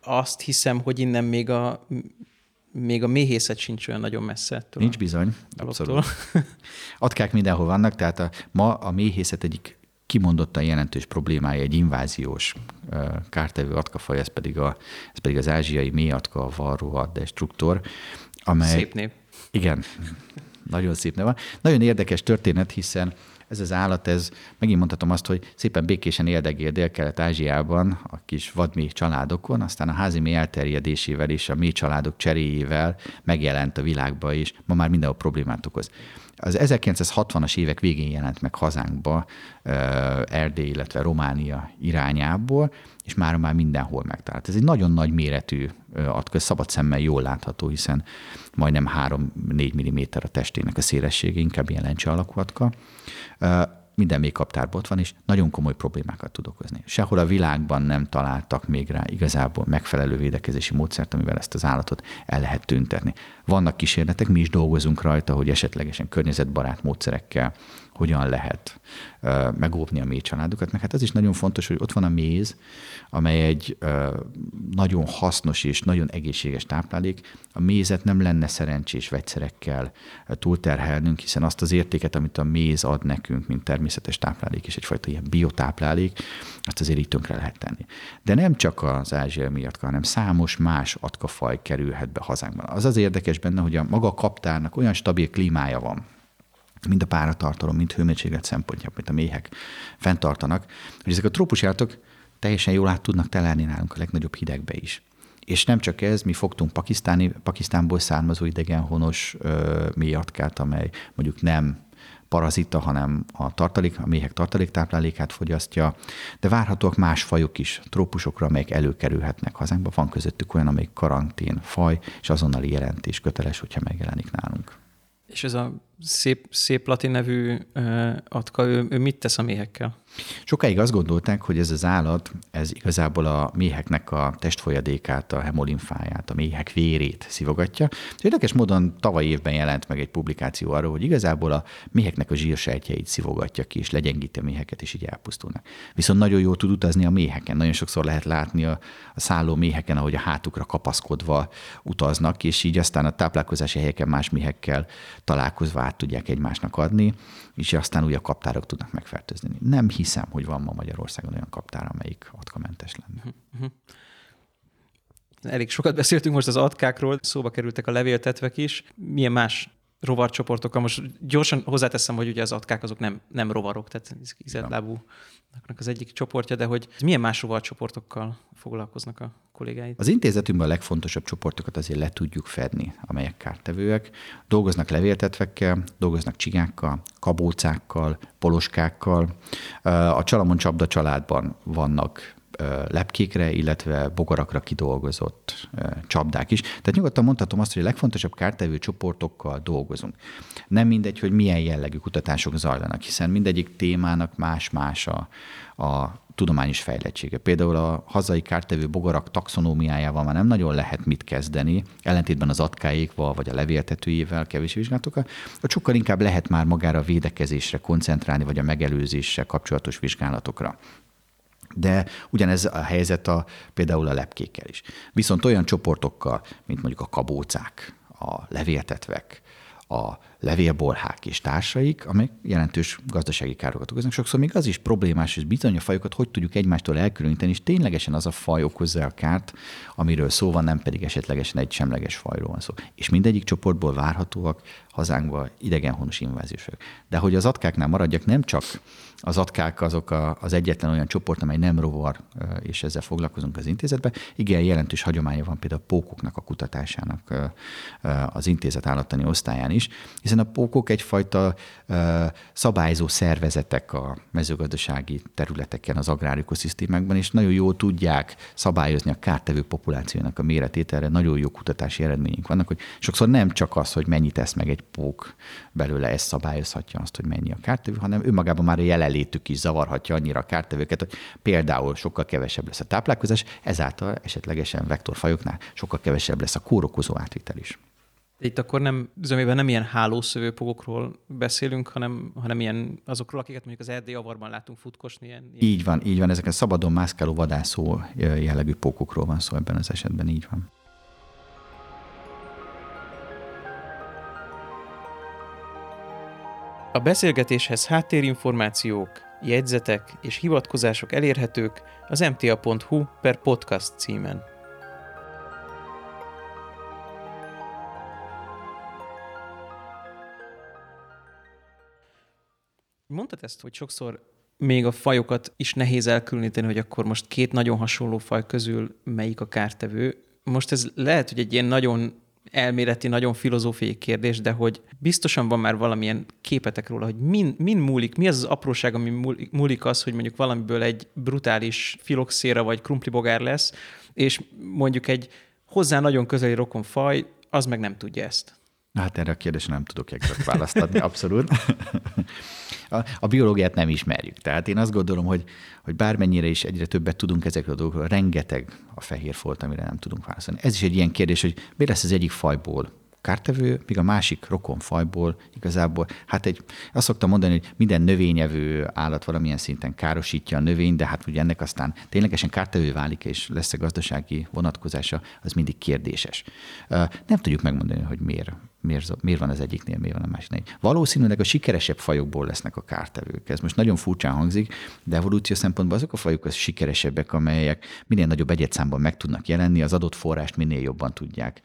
Azt hiszem, hogy innen még a még a méhészet sincs olyan nagyon messze ettől. Nincs bizony, abszolút. Atkák mindenhol vannak, tehát a, ma a méhészet egyik kimondottan jelentős problémája egy inváziós kártevő atkafaj, ez pedig, a, ez pedig az ázsiai mélyatka, a varroa destruktor, amely... Szép nép. Igen, nagyon szép neve. Nagyon érdekes történet, hiszen ez az állat, ez megint mondhatom azt, hogy szépen békésen éldegél Dél-Kelet-Ázsiában a kis vadmi családokon, aztán a házi mély elterjedésével és a mély családok cseréjével megjelent a világba, és ma már mindenhol problémát okoz. Az 1960-as évek végén jelent meg hazánkba Erdély, illetve Románia irányából, és már már mindenhol megtalált. Ez egy nagyon nagy méretű atka, szabad szemmel jól látható, hiszen majdnem 3-4 mm a testének a szélessége, inkább ilyen lencse alakú atka minden még kaptárban ott van, és nagyon komoly problémákat tud okozni. Sehol a világban nem találtak még rá igazából megfelelő védekezési módszert, amivel ezt az állatot el lehet tüntetni. Vannak kísérletek, mi is dolgozunk rajta, hogy esetlegesen környezetbarát módszerekkel hogyan lehet megóvni a mély családokat. Meg hát az is nagyon fontos, hogy ott van a méz, amely egy nagyon hasznos és nagyon egészséges táplálék. A mézet nem lenne szerencsés vegyszerekkel túlterhelnünk, hiszen azt az értéket, amit a méz ad nekünk, mint természetes táplálék és egyfajta ilyen biotáplálék, azt azért így tönkre lehet tenni. De nem csak az ázsiai miatt, hanem számos más atkafaj kerülhet be hazánkban. Az az érdekes benne, hogy a maga kaptárnak olyan stabil klímája van, mind a páratartalom, mind hőmérséklet szempontjából, mint a méhek fenntartanak, hogy ezek a trópusi állatok teljesen jól át tudnak telelni nálunk a legnagyobb hidegbe is. És nem csak ez, mi fogtunk pakisztáni, Pakisztánból származó idegenhonos ö, mélyatkát, amely mondjuk nem parazita, hanem a tartalék, a méhek tartaléktáplálékát fogyasztja, de várhatóak más fajok is, trópusokra, amelyek előkerülhetnek hazánkba. Van közöttük olyan, amelyik karantén faj, és azonnali jelentés köteles, hogyha megjelenik nálunk. És ez a szép, szép latin nevű uh, atka, ő, ő mit tesz a méhekkel? Sokáig azt gondolták, hogy ez az állat, ez igazából a méheknek a testfolyadékát, a hemolimfáját, a méhek vérét szivogatja. Érdekes módon tavaly évben jelent meg egy publikáció arról, hogy igazából a méheknek a zsírsejtjeit szivogatja ki, és legyengíti a méheket, és így elpusztulnak. Viszont nagyon jól tud utazni a méheken. Nagyon sokszor lehet látni a, a szálló méheken, ahogy a hátukra kapaszkodva utaznak, és így aztán a táplálkozási helyeken más méhekkel találkozva át tudják egymásnak adni, és aztán újabb kaptárok tudnak megfertőzni. Nem hiszem, hogy van ma Magyarországon olyan kaptár, amelyik atkamentes lenne. Uh-huh. Elég sokat beszéltünk most az atkákról, szóba kerültek a levéltetvek is. Milyen más rovarcsoportokkal. Most gyorsan hozzáteszem, hogy ugye az atkák azok nem, nem rovarok, tehát ízeltlábú az egyik csoportja, de hogy milyen más rovarcsoportokkal foglalkoznak a kollégáid? Az intézetünkben a legfontosabb csoportokat azért le tudjuk fedni, amelyek kártevőek. Dolgoznak levéltetvekkel, dolgoznak csigákkal, kabócákkal, poloskákkal. A Csalamon csapda családban vannak lepkékre, illetve bogarakra kidolgozott csapdák is. Tehát nyugodtan mondhatom azt, hogy a legfontosabb kártevő csoportokkal dolgozunk. Nem mindegy, hogy milyen jellegű kutatások zajlanak, hiszen mindegyik témának más-más a, a tudományos fejlettsége. Például a hazai kártevő bogarak taxonómiájával már nem nagyon lehet mit kezdeni, ellentétben az atkáékval vagy a levéltetőjével, kevés vizsgálatokkal, hogy sokkal inkább lehet már magára a védekezésre koncentrálni, vagy a megelőzéssel kapcsolatos vizsgálatokra. De ugyanez a helyzet a, például a lepkékkel is. Viszont olyan csoportokkal, mint mondjuk a kabócák, a levéltetvek, a levélbolhák és társaik, amelyek jelentős gazdasági károkat okoznak. Sokszor még az is problémás, hogy bizony a fajokat hogy tudjuk egymástól elkülöníteni, és ténylegesen az a faj okozza a kárt, amiről szó van, nem pedig esetlegesen egy semleges fajról van szó. És mindegyik csoportból várhatóak hazánkba idegenhonos inváziós fajok. De hogy az atkáknál maradjak, nem csak az atkák azok a, az egyetlen olyan csoport, amely nem rovar, és ezzel foglalkozunk az intézetben. Igen, jelentős hagyománya van például a pókoknak a kutatásának az intézet állattani osztályán is, hiszen a pókok egyfajta szabályzó szervezetek a mezőgazdasági területeken, az agrárökoszisztémákban, és nagyon jól tudják szabályozni a kártevő populációnak a méretét. Erre nagyon jó kutatási eredményünk vannak, hogy sokszor nem csak az, hogy mennyit tesz meg egy pók belőle, ez szabályozhatja azt, hogy mennyi a kártevő, hanem önmagában már a jelenlétük is zavarhatja annyira a kártevőket, hogy például sokkal kevesebb lesz a táplálkozás, ezáltal esetlegesen vektorfajoknál sokkal kevesebb lesz a kórokozó átvitel is. Itt akkor nem, zömében nem ilyen hálószövőpogokról beszélünk, hanem, hanem ilyen azokról, akiket mondjuk az erdély avarban látunk futkosni. Ilyen, ilyen... Így van, így van. Ezek a szabadon mászkáló vadászó jellegű pókokról van szó ebben az esetben, így van. A beszélgetéshez háttérinformációk, jegyzetek és hivatkozások elérhetők az mta.hu per podcast címen. Mondtad ezt, hogy sokszor még a fajokat is nehéz elkülöníteni, hogy akkor most két nagyon hasonló faj közül melyik a kártevő. Most ez lehet, hogy egy ilyen nagyon elméleti, nagyon filozófiai kérdés, de hogy biztosan van már valamilyen képetek róla, hogy min, min múlik, mi az az apróság, ami múlik az, hogy mondjuk valamiből egy brutális filoxéra vagy krumplibogár lesz, és mondjuk egy hozzá nagyon közeli rokon faj, az meg nem tudja ezt. Hát erre a kérdésre nem tudok exakt választ adni, abszolút. A, a biológiát nem ismerjük. Tehát én azt gondolom, hogy, hogy bármennyire is egyre többet tudunk ezekről a dolgokról, rengeteg a fehér folt, amire nem tudunk válaszolni. Ez is egy ilyen kérdés, hogy mi lesz az egyik fajból kártevő, míg a másik rokon fajból igazából, hát egy, azt szoktam mondani, hogy minden növényevő állat valamilyen szinten károsítja a növény, de hát ugye ennek aztán ténylegesen kártevő válik, és lesz a gazdasági vonatkozása, az mindig kérdéses. Nem tudjuk megmondani, hogy miért miért, miért van az egyiknél, miért van a másiknél. Valószínűleg a sikeresebb fajokból lesznek a kártevők. Ez most nagyon furcsán hangzik, de evolúció szempontból azok a fajok az sikeresebbek, amelyek minél nagyobb egyetszámban meg tudnak jelenni, az adott forrást minél jobban tudják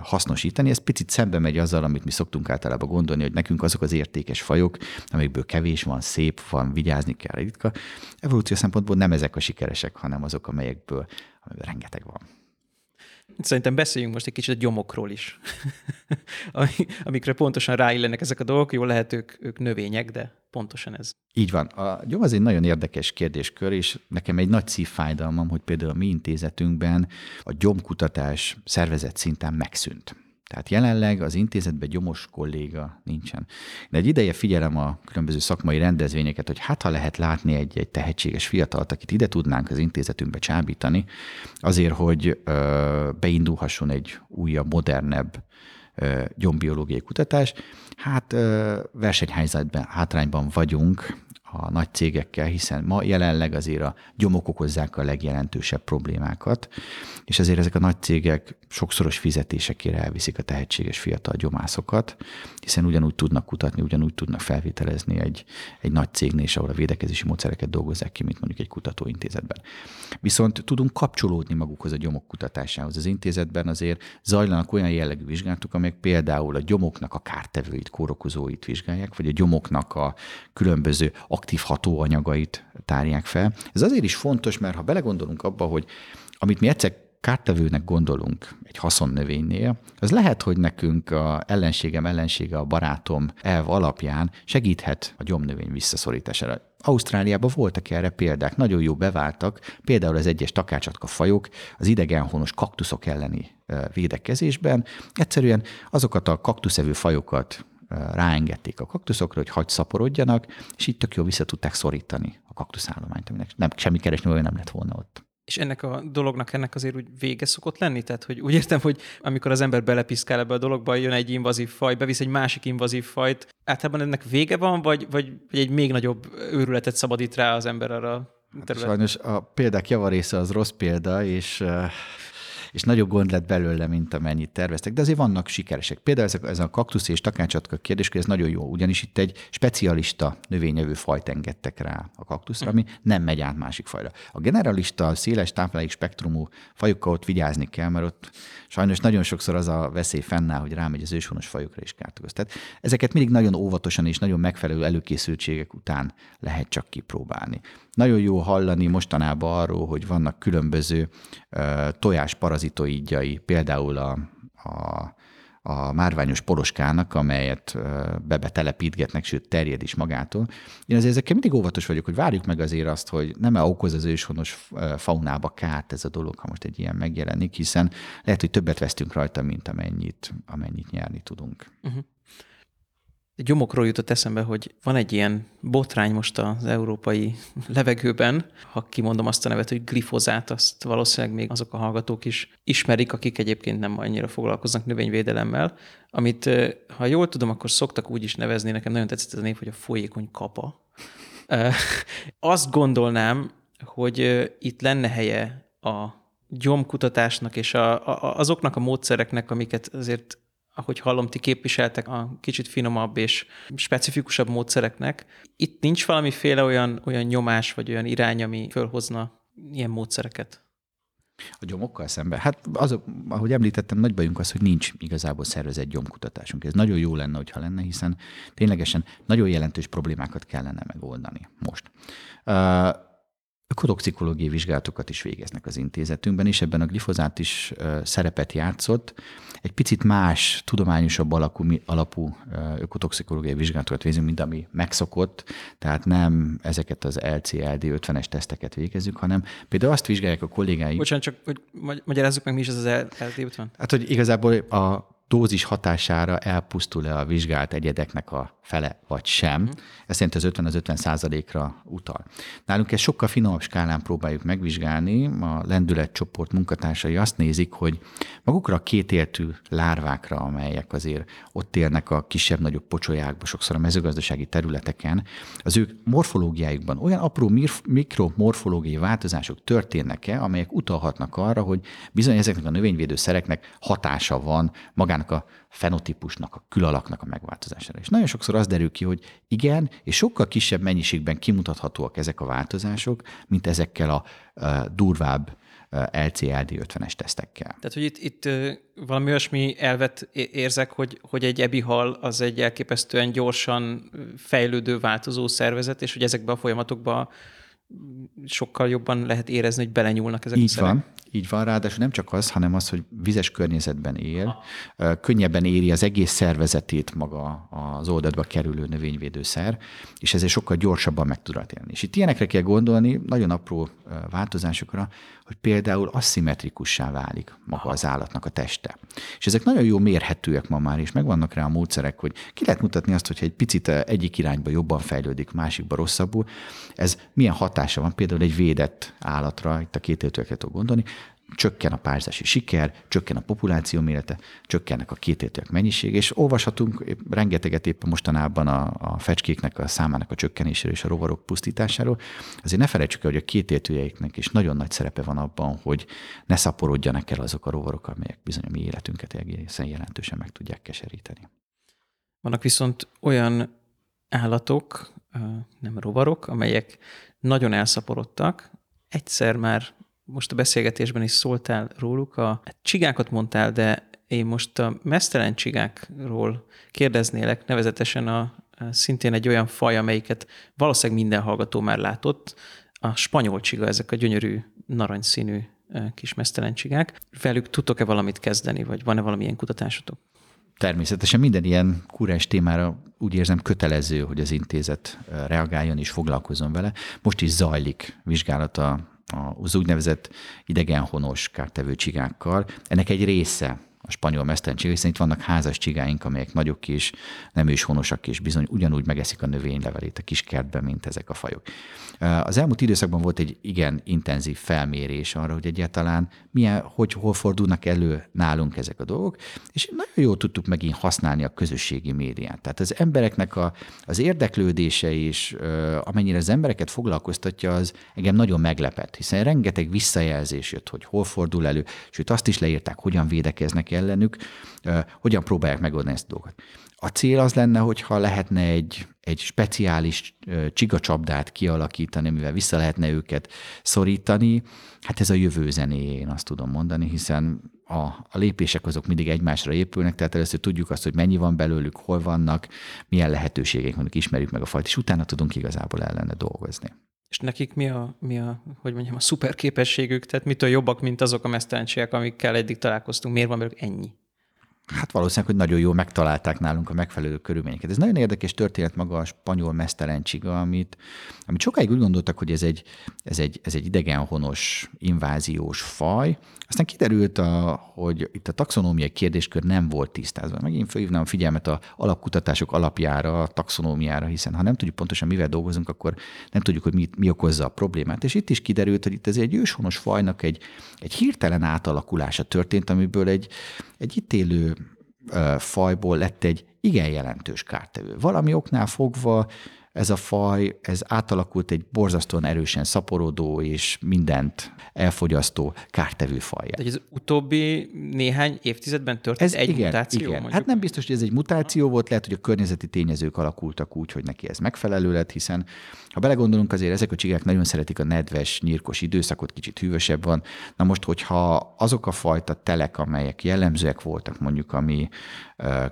hasznosítani. Ez picit szembe megy azzal, amit mi szoktunk általában gondolni, hogy nekünk azok az értékes fajok, amelyekből kevés van, szép van, vigyázni kell ritka. Evolúció szempontból nem ezek a sikeresek, hanem azok, amelyekből rengeteg van. Szerintem beszéljünk most egy kicsit a gyomokról is, [laughs] amikre pontosan ráillenek ezek a dolgok. Jó lehet, ők, ők növények, de pontosan ez. Így van. A gyom az egy nagyon érdekes kérdéskör, és nekem egy nagy szívfájdalmam, hogy például a mi intézetünkben a gyomkutatás szervezet szinten megszűnt. Tehát jelenleg az intézetben gyomos kolléga nincsen. De egy ideje figyelem a különböző szakmai rendezvényeket, hogy hát ha lehet látni egy, egy tehetséges fiatalt, akit ide tudnánk az intézetünkbe csábítani, azért, hogy ö, beindulhasson egy újabb, modernebb ö, gyombiológiai kutatás. Hát ö, versenyhelyzetben, hátrányban vagyunk a nagy cégekkel, hiszen ma jelenleg azért a gyomok okozzák a legjelentősebb problémákat, és ezért ezek a nagy cégek sokszoros fizetésekére elviszik a tehetséges fiatal gyomászokat, hiszen ugyanúgy tudnak kutatni, ugyanúgy tudnak felvételezni egy, egy nagy cégnél, és ahol a védekezési módszereket dolgozzák ki, mint mondjuk egy kutatóintézetben. Viszont tudunk kapcsolódni magukhoz a gyomok kutatásához. Az intézetben azért zajlanak olyan jellegű vizsgálatok, amelyek például a gyomoknak a kártevőit, kórokozóit vizsgálják, vagy a gyomoknak a különböző aktív hatóanyagait tárják fel. Ez azért is fontos, mert ha belegondolunk abba, hogy amit mi egyszer kártevőnek gondolunk egy haszonnövénynél, az lehet, hogy nekünk a ellenségem ellensége, a barátom elv alapján segíthet a gyomnövény visszaszorítására. Ausztráliában voltak erre példák, nagyon jó beváltak, például az egyes takácsatka fajok az idegenhonos kaktuszok elleni védekezésben. Egyszerűen azokat a kaktuszevő fajokat ráengedték a kaktuszokra, hogy hagy szaporodjanak, és így tök jól vissza tudták szorítani a kaktuszállományt, aminek nem, semmi keresni nem lett volna ott. És ennek a dolognak ennek azért úgy vége szokott lenni? Tehát, hogy úgy értem, hogy amikor az ember belepiszkál ebbe a dologba, jön egy invazív faj, bevisz egy másik invazív fajt, általában ennek vége van, vagy, vagy, vagy egy még nagyobb őrületet szabadít rá az ember arra terület. Sajnos a példák javarésze az rossz példa, és és nagyobb gond lett belőle, mint amennyit terveztek. De azért vannak sikeresek. Például ez a, ez a kaktusz és takánycsatka kérdés, ez nagyon jó, ugyanis itt egy specialista növényevő fajt engedtek rá a kaktuszra, ami nem megy át másik fajra. A generalista, széles táplálék spektrumú fajokkal ott vigyázni kell, mert ott sajnos nagyon sokszor az a veszély fennáll, hogy rámegy az őshonos fajokra is kárt Tehát ezeket mindig nagyon óvatosan és nagyon megfelelő előkészültségek után lehet csak kipróbálni. Nagyon jó hallani mostanában arról, hogy vannak különböző uh, tojás parazitoidjai, például a, a a márványos poroskának, amelyet bebe telepítgetnek, sőt terjed is magától. Én azért ezekkel mindig óvatos vagyok, hogy várjuk meg azért azt, hogy nem -e okoz az őshonos faunába kárt ez a dolog, ha most egy ilyen megjelenik, hiszen lehet, hogy többet vesztünk rajta, mint amennyit, amennyit nyerni tudunk. Uh-huh gyomokról jutott eszembe, hogy van egy ilyen botrány most az európai levegőben, ha kimondom azt a nevet, hogy glifozát, azt valószínűleg még azok a hallgatók is ismerik, akik egyébként nem annyira foglalkoznak növényvédelemmel, amit, ha jól tudom, akkor szoktak úgy is nevezni, nekem nagyon tetszett ez a név, hogy a folyékony kapa. [laughs] Azt gondolnám, hogy itt lenne helye a gyomkutatásnak és a, a, azoknak a módszereknek, amiket azért ahogy hallom, ti képviseltek a kicsit finomabb és specifikusabb módszereknek. Itt nincs valamiféle olyan, olyan nyomás vagy olyan irány, ami fölhozna ilyen módszereket? A gyomokkal szemben? Hát az, ahogy említettem, nagy bajunk az, hogy nincs igazából szervezett gyomkutatásunk. Ez nagyon jó lenne, hogyha lenne, hiszen ténylegesen nagyon jelentős problémákat kellene megoldani most. Uh, ökotoxikológiai vizsgálatokat is végeznek az intézetünkben, és ebben a glifozát is szerepet játszott egy picit más, tudományosabb alapú, alapú ökotoxikológiai vizsgálatokat végzünk, mint ami megszokott, tehát nem ezeket az LCLD 50-es teszteket végezzük, hanem például azt vizsgálják a kollégáink. Bocsánat, csak hogy magyarázzuk meg, mi is az az LCLD 50? Hát, hogy igazából a dózis hatására elpusztul-e a vizsgált egyedeknek a fele, vagy sem. Uh-huh. Ez szerint az 50 az 50 százalékra utal. Nálunk ezt sokkal finomabb skálán próbáljuk megvizsgálni. A lendületcsoport munkatársai azt nézik, hogy magukra a kétéltű lárvákra, amelyek azért ott élnek a kisebb-nagyobb pocsolyákban, sokszor a mezőgazdasági területeken, az ők morfológiájukban olyan apró mikromorfológiai változások történnek-e, amelyek utalhatnak arra, hogy bizony ezeknek a növényvédőszereknek hatása van magának a fenotípusnak, a külalaknak a megváltozására. És nagyon sokszor az derül ki, hogy igen, és sokkal kisebb mennyiségben kimutathatóak ezek a változások, mint ezekkel a durvább LCLD 50-es tesztekkel. Tehát, hogy itt, itt valami olyasmi elvet érzek, hogy, hogy egy ebihal az egy elképesztően gyorsan fejlődő, változó szervezet, és hogy ezekben a folyamatokban sokkal jobban lehet érezni, hogy belenyúlnak ezek Így a szerek. van, így van, ráadásul nem csak az, hanem az, hogy vizes környezetben él, könnyebben éri az egész szervezetét maga az oldatba kerülő növényvédőszer, és ezért sokkal gyorsabban meg tud élni. És itt ilyenekre kell gondolni, nagyon apró változásokra, hogy például aszimmetrikussá válik maga az állatnak a teste. És ezek nagyon jó mérhetőek ma már, és megvannak rá a módszerek, hogy ki lehet mutatni azt, hogyha egy picit egyik irányba jobban fejlődik, másikba rosszabbul, ez milyen hatása van például egy védett állatra, itt a két gondolni, csökken a pályázási siker, csökken a populáció mérete, csökkennek a kétértőek mennyiség, és olvashatunk rengeteget éppen mostanában a, a fecskéknek a számának a csökkenéséről és a rovarok pusztításáról. Azért ne felejtsük el, hogy a kétértőjeiknek is nagyon nagy szerepe van abban, hogy ne szaporodjanak el azok a rovarok, amelyek bizony a mi életünket egészen jelentősen meg tudják keseríteni. Vannak viszont olyan állatok, nem rovarok, amelyek nagyon elszaporodtak. Egyszer már most a beszélgetésben is szóltál róluk, a csigákat mondtál, de én most a mesztelen csigákról kérdeznélek, nevezetesen a, szintén egy olyan faj, amelyiket valószínűleg minden hallgató már látott, a spanyol csiga, ezek a gyönyörű narancsszínű kis mesztelen csigák. Velük tudtok-e valamit kezdeni, vagy van-e valamilyen kutatásotok? Természetesen minden ilyen kúrás témára úgy érzem kötelező, hogy az intézet reagáljon és foglalkozzon vele. Most is zajlik vizsgálata az úgynevezett idegenhonos kártevő csigákkal. Ennek egy része a spanyol mesztelencség, hiszen itt vannak házas csigáink, amelyek nagyok is, nem őshonosak és bizony ugyanúgy megeszik a növénylevelét a kis kertben, mint ezek a fajok. Az elmúlt időszakban volt egy igen intenzív felmérés arra, hogy egyáltalán milyen, hogy hol fordulnak elő nálunk ezek a dolgok, és nagyon jól tudtuk megint használni a közösségi médiát. Tehát az embereknek a, az érdeklődése és amennyire az embereket foglalkoztatja, az engem nagyon meglepett, hiszen rengeteg visszajelzés jött, hogy hol fordul elő, sőt azt is leírták, hogyan védekeznek ellenük, hogyan próbálják megoldani ezt a dolgot. A cél az lenne, hogyha lehetne egy, egy speciális csigacsapdát kialakítani, amivel vissza lehetne őket szorítani. Hát ez a jövő zené, én azt tudom mondani, hiszen a, a lépések azok mindig egymásra épülnek, tehát először tudjuk azt, hogy mennyi van belőlük, hol vannak, milyen lehetőségek vannak, ismerjük meg a fajt, és utána tudunk igazából ellene dolgozni. És nekik mi a, mi a, hogy mondjam, a szuper képességük, tehát mitől jobbak, mint azok a mesztelenségek, amikkel eddig találkoztunk? Miért van belőlük ennyi? Hát valószínűleg, hogy nagyon jól megtalálták nálunk a megfelelő körülményeket. Ez nagyon érdekes történet maga a spanyol mesztelencsiga, amit, amit sokáig úgy gondoltak, hogy ez egy, ez egy, ez egy idegenhonos, inváziós faj. Aztán kiderült, a, hogy itt a taxonómiai kérdéskör nem volt tisztázva. Megint felhívnám a figyelmet a alapkutatások alapjára, a taxonómiára, hiszen ha nem tudjuk pontosan mivel dolgozunk, akkor nem tudjuk, hogy mi, mi okozza a problémát. És itt is kiderült, hogy itt ez egy őshonos fajnak egy, egy hirtelen átalakulása történt, amiből egy, egy itt élő fajból lett egy igen jelentős kártevő. Valami oknál fogva ez a faj, ez átalakult egy borzasztóan erősen szaporodó és mindent elfogyasztó kártevő faj. Ez utóbbi néhány évtizedben történt ez egy igen, mutáció? Igen. Mondjuk? Hát nem biztos, hogy ez egy mutáció volt, lehet, hogy a környezeti tényezők alakultak úgy, hogy neki ez megfelelő lett, hiszen ha belegondolunk, azért ezek a csigák nagyon szeretik a nedves, nyírkos időszakot, kicsit hűvösebb van. Na most, hogyha azok a fajta telek, amelyek jellemzőek voltak, mondjuk ami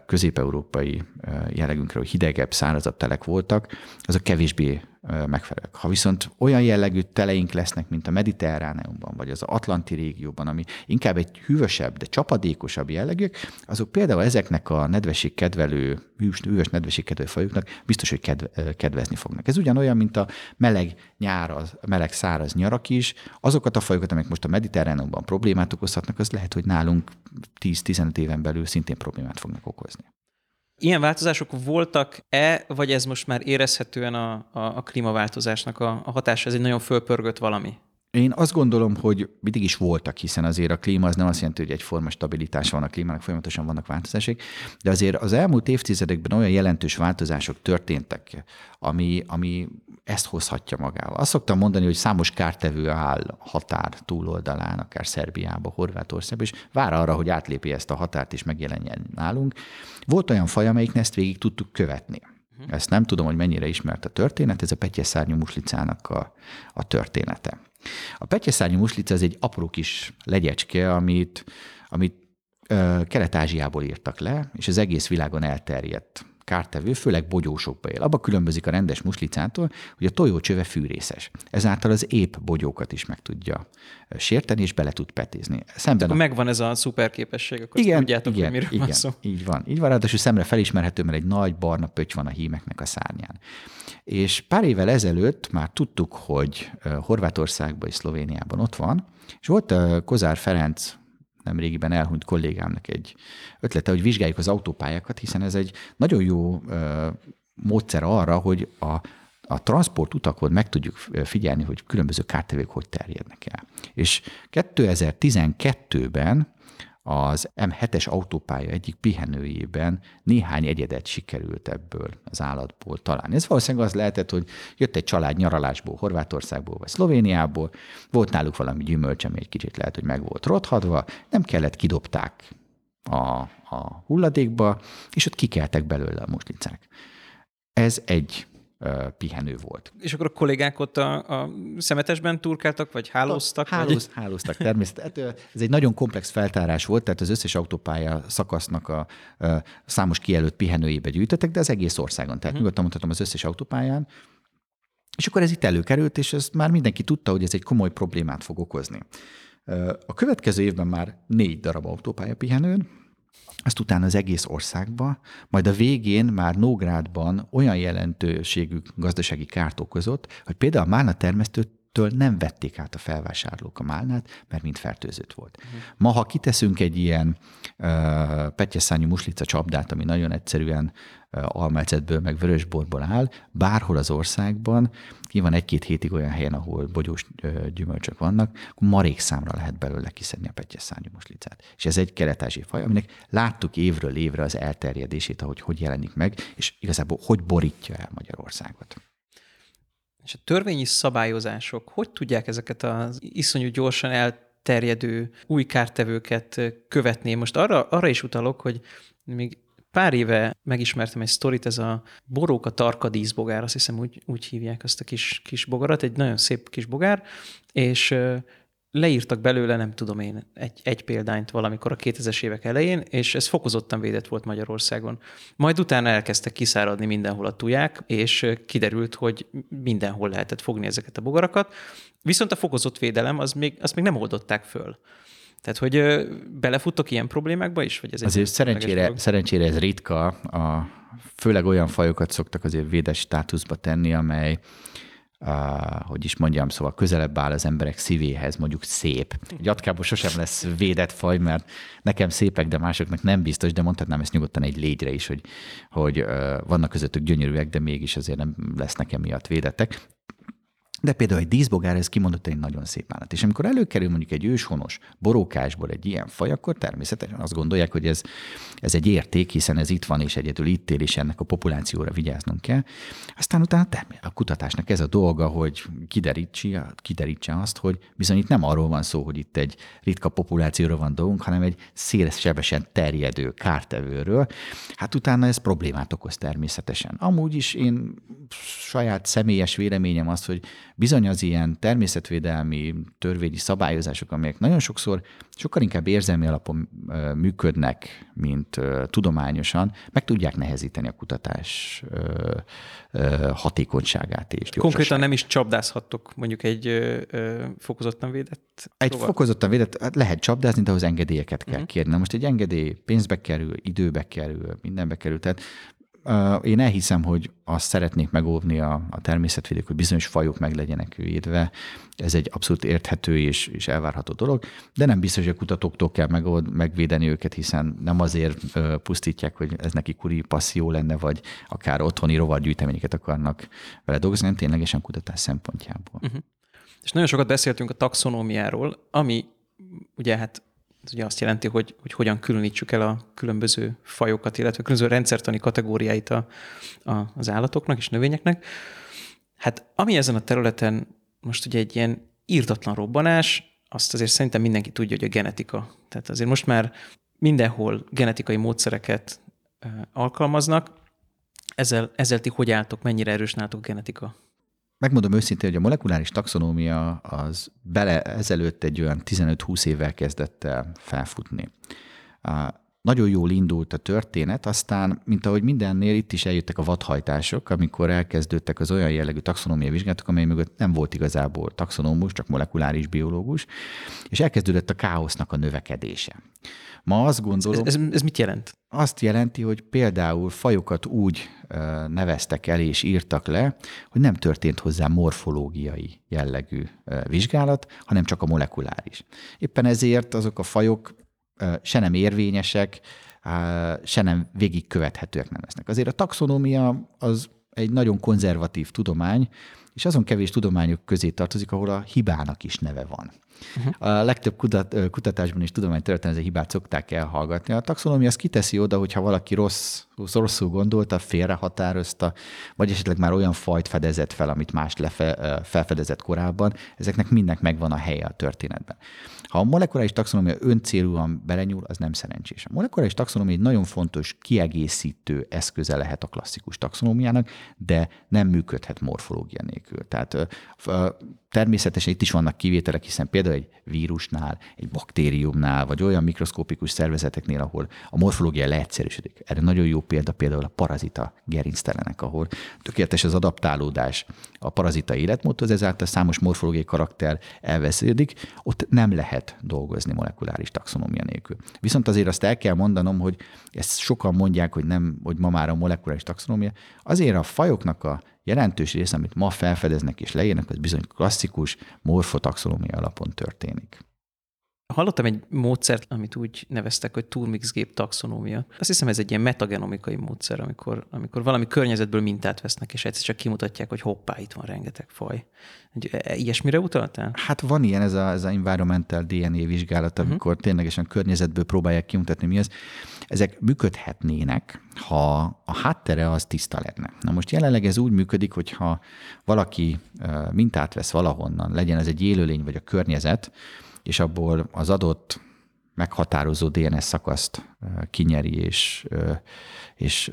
közép-európai jellegünkről hidegebb, szárazabb telek voltak, azok kevésbé megfelelőek. Ha viszont olyan jellegű teleink lesznek, mint a Mediterráneumban, vagy az Atlanti régióban, ami inkább egy hűvösebb, de csapadékosabb jellegűek, azok például ezeknek a nedvesség kedvelő, hűvös, hűvös nedvesség kedvelő fajoknak biztos, hogy kedve, kedvezni fognak. Ez ugyanolyan, mint a meleg nyár, a meleg száraz nyarak is. Azokat a fajokat, amelyek most a Mediterráneumban problémát okozhatnak, az lehet, hogy nálunk 10-15 éven belül szintén problémát fognak okozni. Ilyen változások voltak-e, vagy ez most már érezhetően a, a, a klímaváltozásnak a, a hatása? Ez egy nagyon fölpörgött valami? Én azt gondolom, hogy mindig is voltak, hiszen azért a klíma az nem azt jelenti, hogy egyforma stabilitás van a klímának, folyamatosan vannak változások, de azért az elmúlt évtizedekben olyan jelentős változások történtek, ami, ami ezt hozhatja magával. Azt szoktam mondani, hogy számos kártevő áll határ túloldalán, akár Szerbiába, Horvátországba, és vár arra, hogy átlépi ezt a határt és megjelenjen nálunk. Volt olyan faj, amelyik ezt végig tudtuk követni. Mhm. Ezt nem tudom, hogy mennyire ismert a történet, ez a petyeszárnyú muslicának a, a története. A petyeszárnyú muslica ez egy apró kis legyecske, amit, amit Kelet-Ázsiából írtak le, és az egész világon elterjedt kártevő, főleg bogyósokba él. Abba különbözik a rendes muslicától, hogy a tojócsöve fűrészes. Ezáltal az épp bogyókat is meg tudja sérteni, és bele tud petézni. Szemben akkor a... megvan ez a szuper képesség, akkor igen, tudjátok, igen, hogy miről igen, van szó. Így van. Így van, ráadásul szemre felismerhető, mert egy nagy barna pötty van a hímeknek a szárnyán. És pár évvel ezelőtt már tudtuk, hogy Horvátországban és Szlovéniában ott van, és volt Kozár Ferenc nem régiben elhunyt kollégámnak egy ötlete, hogy vizsgáljuk az autópályákat, hiszen ez egy nagyon jó módszer arra, hogy a, a transport utakon meg tudjuk figyelni, hogy különböző kártevők hogy terjednek el. És 2012-ben az M7-es autópálya egyik pihenőjében néhány egyedet sikerült ebből az állatból találni. Ez valószínűleg az lehetett, hogy jött egy család nyaralásból, Horvátországból vagy Szlovéniából, volt náluk valami gyümölcs, ami egy kicsit lehet, hogy meg volt rothadva, nem kellett, kidobták a, a hulladékba, és ott kikeltek belőle a muslicák. Ez egy pihenő volt. És akkor a kollégák ott a, a szemetesben turkáltak, vagy hálóztak? Hálóz, vagy? Hálóztak természetesen. Hát, ez egy nagyon komplex feltárás volt, tehát az összes autópálya szakasznak a, a számos kijelölt pihenőjébe gyűjtöttek, de az egész országon. Tehát uh-huh. nyugodtan mondhatom az összes autópályán. És akkor ez itt előkerült, és ezt már mindenki tudta, hogy ez egy komoly problémát fog okozni. A következő évben már négy darab autópálya pihenőn, ezt utána az egész országba, majd a végén már Nógrádban olyan jelentőségű gazdasági kárt okozott, hogy például a málna termesztőtől nem vették át a felvásárlók a málnát, mert mind fertőzött volt. Ma, ha kiteszünk egy ilyen uh, petyeszányú muslica csapdát, ami nagyon egyszerűen almecetből, meg vörösborból áll, bárhol az országban, van egy-két hétig olyan helyen, ahol bogyós gyümölcsök vannak, akkor marék számra lehet belőle kiszedni a petyes szárnyú muslicát. És ez egy kelet faj, aminek láttuk évről évre az elterjedését, ahogy hogy jelenik meg, és igazából hogy borítja el Magyarországot. És a törvényi szabályozások hogy tudják ezeket az iszonyú gyorsan elterjedő új kártevőket követni? Most arra, arra is utalok, hogy még pár éve megismertem egy sztorit, ez a boróka tarka díszbogár, azt hiszem úgy, úgy hívják azt a kis, kis bogarat, egy nagyon szép kis bogár, és leírtak belőle, nem tudom én, egy, egy példányt valamikor a 2000-es évek elején, és ez fokozottan védett volt Magyarországon. Majd utána elkezdtek kiszáradni mindenhol a tuják, és kiderült, hogy mindenhol lehetett fogni ezeket a bogarakat, viszont a fokozott védelem, az még, azt még nem oldották föl. Tehát, hogy belefuttok ilyen problémákba is? Vagy ez azért szerencsére, szerencsére ez ritka, a, főleg olyan fajokat szoktak azért védes státuszba tenni, amely Uh, hogy is mondjam, szóval közelebb áll az emberek szívéhez, mondjuk szép. Egy atkából sosem lesz védett faj, mert nekem szépek, de másoknak nem biztos, de mondhatnám ezt nyugodtan egy légyre is, hogy, hogy uh, vannak közöttük gyönyörűek, de mégis azért nem lesznek emiatt védettek. De például egy díszbogár, ez kimondottan egy nagyon szép állat. És amikor előkerül mondjuk egy őshonos borókásból egy ilyen faj, akkor természetesen azt gondolják, hogy ez, ez egy érték, hiszen ez itt van, és egyedül itt él, és ennek a populációra vigyáznunk kell. Aztán utána a kutatásnak ez a dolga, hogy kiderítse, kiderítse azt, hogy bizony itt nem arról van szó, hogy itt egy ritka populációra van dolgunk, hanem egy szélesebesen terjedő kártevőről. Hát utána ez problémát okoz természetesen. Amúgy is én saját személyes véleményem az, hogy bizony az ilyen természetvédelmi törvényi szabályozások, amelyek nagyon sokszor sokkal inkább érzelmi alapon működnek, mint tudományosan, meg tudják nehezíteni a kutatás hatékonyságát és Konkrétan nem is csapdázhattok mondjuk egy fokozottan védett Egy rovat. fokozottan védett, hát lehet csapdázni, de ahhoz engedélyeket kell uh-huh. kérni. Na most egy engedély pénzbe kerül, időbe kerül, mindenbe kerül. Tehát én elhiszem, hogy azt szeretnék megóvni a, a természetvédők, hogy bizonyos fajok meg legyenek védve. Ez egy abszolút érthető és, és elvárható dolog, de nem biztos, hogy a kutatóktól kell megold, megvédeni őket, hiszen nem azért pusztítják, hogy ez neki kuri passzió lenne, vagy akár otthoni rovargyűjteményeket akarnak vele dolgozni, nem ténylegesen kutatás szempontjából. Uh-huh. És nagyon sokat beszéltünk a taxonómiáról, ami ugye hát ez ugye azt jelenti, hogy, hogy hogyan különítsük el a különböző fajokat, illetve különböző rendszertani kategóriáit a, a, az állatoknak és növényeknek. Hát ami ezen a területen most ugye egy ilyen írtatlan robbanás, azt azért szerintem mindenki tudja, hogy a genetika. Tehát azért most már mindenhol genetikai módszereket alkalmaznak. Ezzel, ezzel ti hogy álltok, mennyire erős nálatok genetika? Megmondom őszintén, hogy a molekuláris taxonómia az bele ezelőtt egy olyan 15-20 évvel kezdett el felfutni. Nagyon jól indult a történet, aztán, mint ahogy mindennél, itt is eljöttek a vadhajtások, amikor elkezdődtek az olyan jellegű taxonómia vizsgálatok, amely mögött nem volt igazából taxonómus, csak molekuláris biológus, és elkezdődött a káosznak a növekedése. Ma azt gondolom... Ez, ez, ez mit jelent? Azt jelenti, hogy például fajokat úgy neveztek el és írtak le, hogy nem történt hozzá morfológiai jellegű vizsgálat, hanem csak a molekuláris. Éppen ezért azok a fajok se nem érvényesek, se nem végigkövethetőek nem lesznek. Azért a taxonómia az egy nagyon konzervatív tudomány, és azon kevés tudományok közé tartozik, ahol a hibának is neve van. Uh-huh. A legtöbb kutat, kutatásban és tudománytörténeti hibát szokták elhallgatni. A taxonómia az kiteszi oda, hogyha valaki rossz, rosszul gondolta, félrehatározta, vagy esetleg már olyan fajt fedezett fel, amit más lefe, felfedezett korábban, ezeknek mindnek megvan a helye a történetben. Ha a molekuláris taxonómia öncélúan belenyúl, az nem szerencsés. A molekuláris taxonómia egy nagyon fontos kiegészítő eszköze lehet a klasszikus taxonómiának, de nem működhet morfológia nélkül. Tehát természetesen itt is vannak kivételek, hiszen például egy vírusnál, egy baktériumnál, vagy olyan mikroszkópikus szervezeteknél, ahol a morfológia leegyszerűsödik. Erre nagyon jó példa például a parazita gerinctelenek, ahol tökéletes az adaptálódás a parazita életmódhoz, ezáltal számos morfológiai karakter elvesződik, ott nem lehet dolgozni molekuláris taxonómia nélkül. Viszont azért azt el kell mondanom, hogy ezt sokan mondják, hogy nem, hogy ma már a molekuláris taxonómia, azért a fajoknak a jelentős része, amit ma felfedeznek és leírnak, az bizony klasszikus morfotaxonómia alapon történik. Hallottam egy módszert, amit úgy neveztek, hogy turmix-gép taxonómia. Azt hiszem, ez egy ilyen metagenomikai módszer, amikor, amikor valami környezetből mintát vesznek, és egyszer csak kimutatják, hogy hoppá, itt van rengeteg faj. E, ilyesmire utaltál? Hát van ilyen, ez a, ez a environmental DNA vizsgálat, mhm. amikor uh-huh. ténylegesen környezetből próbálják kimutatni, mi az. Ezek működhetnének, ha a háttere az tiszta lenne. Na most jelenleg ez úgy működik, hogyha valaki mintát vesz valahonnan, legyen ez egy élőlény vagy a környezet, és abból az adott meghatározó DNS szakaszt kinyeri, és, és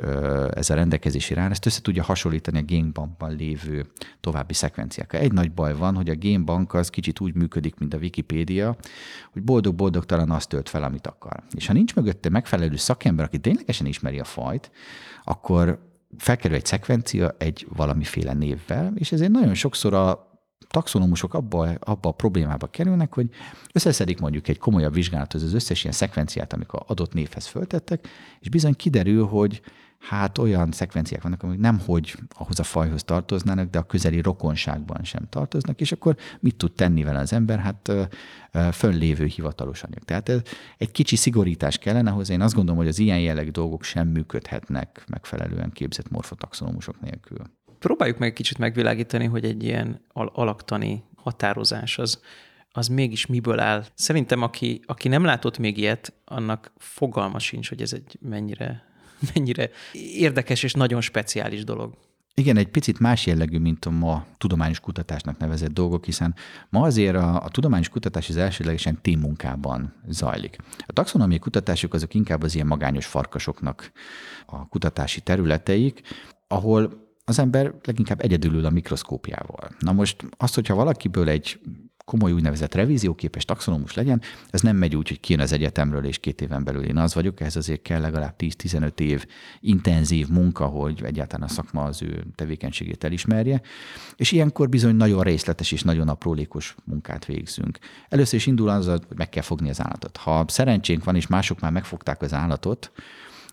ez a rendelkezési rá, ezt össze tudja hasonlítani a génbankban lévő további szekvenciákkal. Egy nagy baj van, hogy a génbank az kicsit úgy működik, mint a Wikipédia, hogy boldog-boldogtalan azt tölt fel, amit akar. És ha nincs mögötte megfelelő szakember, aki ténylegesen ismeri a fajt, akkor felkerül egy szekvencia egy valamiféle névvel, és ezért nagyon sokszor a taxonomusok abba, abba a problémába kerülnek, hogy összeszedik mondjuk egy komolyabb vizsgálathoz az összes ilyen szekvenciát, amikor adott névhez föltettek, és bizony kiderül, hogy hát olyan szekvenciák vannak, amik nem hogy ahhoz a fajhoz tartoznának, de a közeli rokonságban sem tartoznak, és akkor mit tud tenni vele az ember? Hát fönlévő hivatalos anyag. Tehát ez egy kicsi szigorítás kellene ahhoz. Én azt gondolom, hogy az ilyen jellegű dolgok sem működhetnek megfelelően képzett morfotaxonomusok nélkül próbáljuk meg kicsit megvilágítani, hogy egy ilyen al- alaktani határozás az, az mégis miből áll. Szerintem, aki, aki nem látott még ilyet, annak fogalma sincs, hogy ez egy mennyire, [laughs] mennyire érdekes és nagyon speciális dolog. Igen, egy picit más jellegű, mint a ma tudományos kutatásnak nevezett dolgok, hiszen ma azért a, a tudományos kutatás az elsődlegesen munkában zajlik. A taxonomiai kutatások azok inkább az ilyen magányos farkasoknak a kutatási területeik, ahol az ember leginkább egyedül a mikroszkópiával. Na most az, hogyha valakiből egy komoly úgynevezett revízióképes taxonomus legyen, ez nem megy úgy, hogy kijön az egyetemről, és két éven belül én az vagyok, ez azért kell legalább 10-15 év intenzív munka, hogy egyáltalán a szakma az ő tevékenységét elismerje, és ilyenkor bizony nagyon részletes és nagyon aprólékos munkát végzünk. Először is indul az, hogy meg kell fogni az állatot. Ha szerencsénk van, és mások már megfogták az állatot,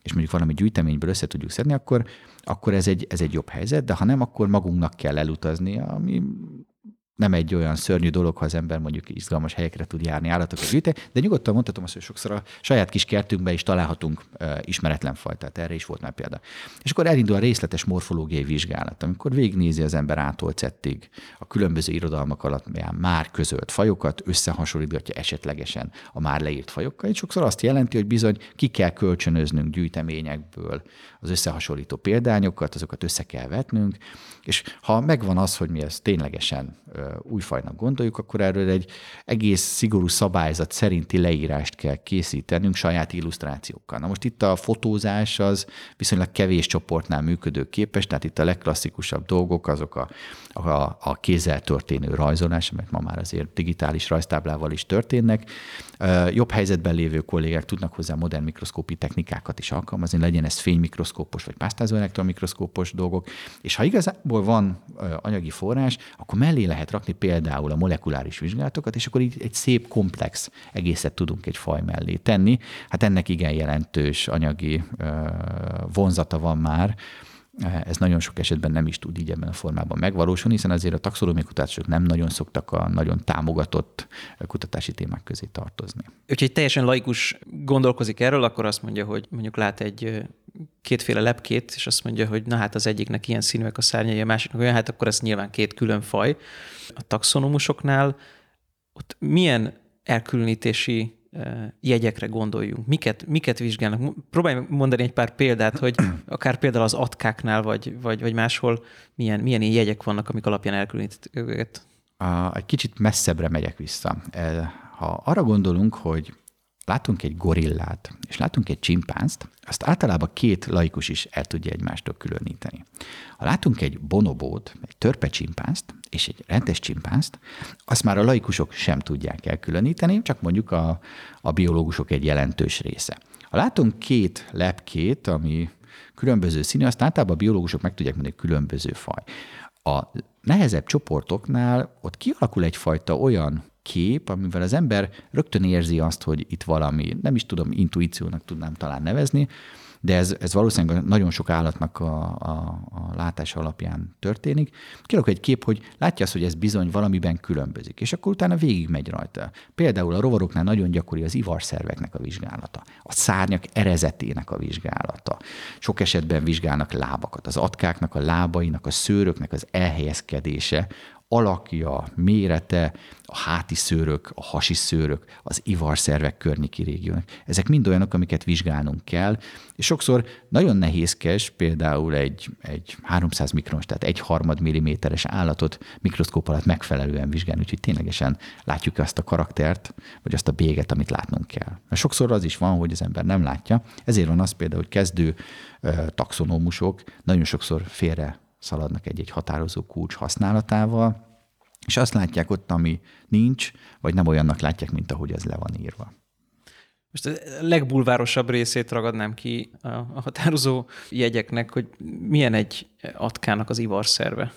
és mondjuk valami gyűjteményből össze tudjuk szedni, akkor, akkor ez, egy, ez egy jobb helyzet, de ha nem, akkor magunknak kell elutazni, ami nem egy olyan szörnyű dolog, ha az ember mondjuk izgalmas helyekre tud járni, állatokat gyűjteni, de nyugodtan mondhatom azt, hogy sokszor a saját kis kertünkben is találhatunk ismeretlen fajtát, erre is volt már példa. És akkor elindul a részletes morfológiai vizsgálat, amikor végignézi az ember ától cettig a különböző irodalmak alatt már közölt fajokat, összehasonlítgatja esetlegesen a már leírt fajokkal, és sokszor azt jelenti, hogy bizony ki kell kölcsönöznünk gyűjteményekből az összehasonlító példányokat, azokat össze kell vetnünk, és ha megvan az, hogy mi ezt ténylegesen új fajnak gondoljuk, akkor erről egy egész szigorú szabályzat szerinti leírást kell készítenünk saját illusztrációkkal. Na most itt a fotózás az viszonylag kevés csoportnál működő képes, tehát itt a legklasszikusabb dolgok azok a, a, a kézzel történő rajzolás, amelyek ma már azért digitális rajztáblával is történnek. Jobb helyzetben lévő kollégák tudnak hozzá modern mikroszkópi technikákat is alkalmazni, legyen ez fénymikroszkópos vagy pásztázó elektronmikroszkópos dolgok, és ha igazából van anyagi forrás, akkor mellé lehet rakni például a molekuláris vizsgálatokat, és akkor így egy szép, komplex egészet tudunk egy faj mellé tenni. Hát ennek igen jelentős anyagi vonzata van már, ez nagyon sok esetben nem is tud így ebben a formában megvalósulni, hiszen azért a taxonómiai kutatások nem nagyon szoktak a nagyon támogatott kutatási témák közé tartozni. Hogyha egy teljesen laikus gondolkozik erről, akkor azt mondja, hogy mondjuk lát egy kétféle lepkét, és azt mondja, hogy na hát az egyiknek ilyen színűek a szárnyai, a másiknak olyan, hát akkor ez nyilván két külön faj. A taxonomusoknál ott milyen elkülönítési jegyekre gondoljunk? Miket, miket vizsgálnak? Próbálj mondani egy pár példát, hogy akár például az atkáknál, vagy, vagy, vagy máshol milyen, milyen ilyen jegyek vannak, amik alapján elkülönítik őket? Egy kicsit messzebbre megyek vissza. Ha arra gondolunk, hogy látunk egy gorillát, és látunk egy csimpánzt, azt általában két laikus is el tudja egymástól különíteni. Ha látunk egy bonobót, egy törpe csimpánzt, és egy rendes csimpánzt, azt már a laikusok sem tudják elkülöníteni, csak mondjuk a, a biológusok egy jelentős része. Ha látunk két lepkét, ami különböző színű, azt általában a biológusok meg tudják mondani, különböző faj. A nehezebb csoportoknál ott kialakul egyfajta olyan kép, amivel az ember rögtön érzi azt, hogy itt valami, nem is tudom, intuíciónak tudnám talán nevezni, de ez, ez valószínűleg nagyon sok állatnak a, a, a látás alapján történik. Kialakul egy kép, hogy látja azt, hogy ez bizony valamiben különbözik, és akkor utána végig megy rajta. Például a rovaroknál nagyon gyakori az ivarszerveknek a vizsgálata, a szárnyak erezetének a vizsgálata. Sok esetben vizsgálnak lábakat, az atkáknak a lábainak, a szőröknek az elhelyezkedése, alakja, mérete, a háti szőrök, a hasi szőrök, az ivarszervek környéki régiónak. Ezek mind olyanok, amiket vizsgálnunk kell, és sokszor nagyon nehézkes például egy, egy 300 mikronos, tehát egy harmad milliméteres állatot mikroszkóp alatt megfelelően vizsgálni, úgyhogy ténylegesen látjuk azt a karaktert, vagy azt a béget, amit látnunk kell. Mert sokszor az is van, hogy az ember nem látja, ezért van az például, hogy kezdő taxonómusok nagyon sokszor félre szaladnak egy-egy határozó kulcs használatával, és azt látják ott, ami nincs, vagy nem olyannak látják, mint ahogy ez le van írva. Most a legbulvárosabb részét ragadnám ki a határozó jegyeknek, hogy milyen egy atkának az ivarszerve.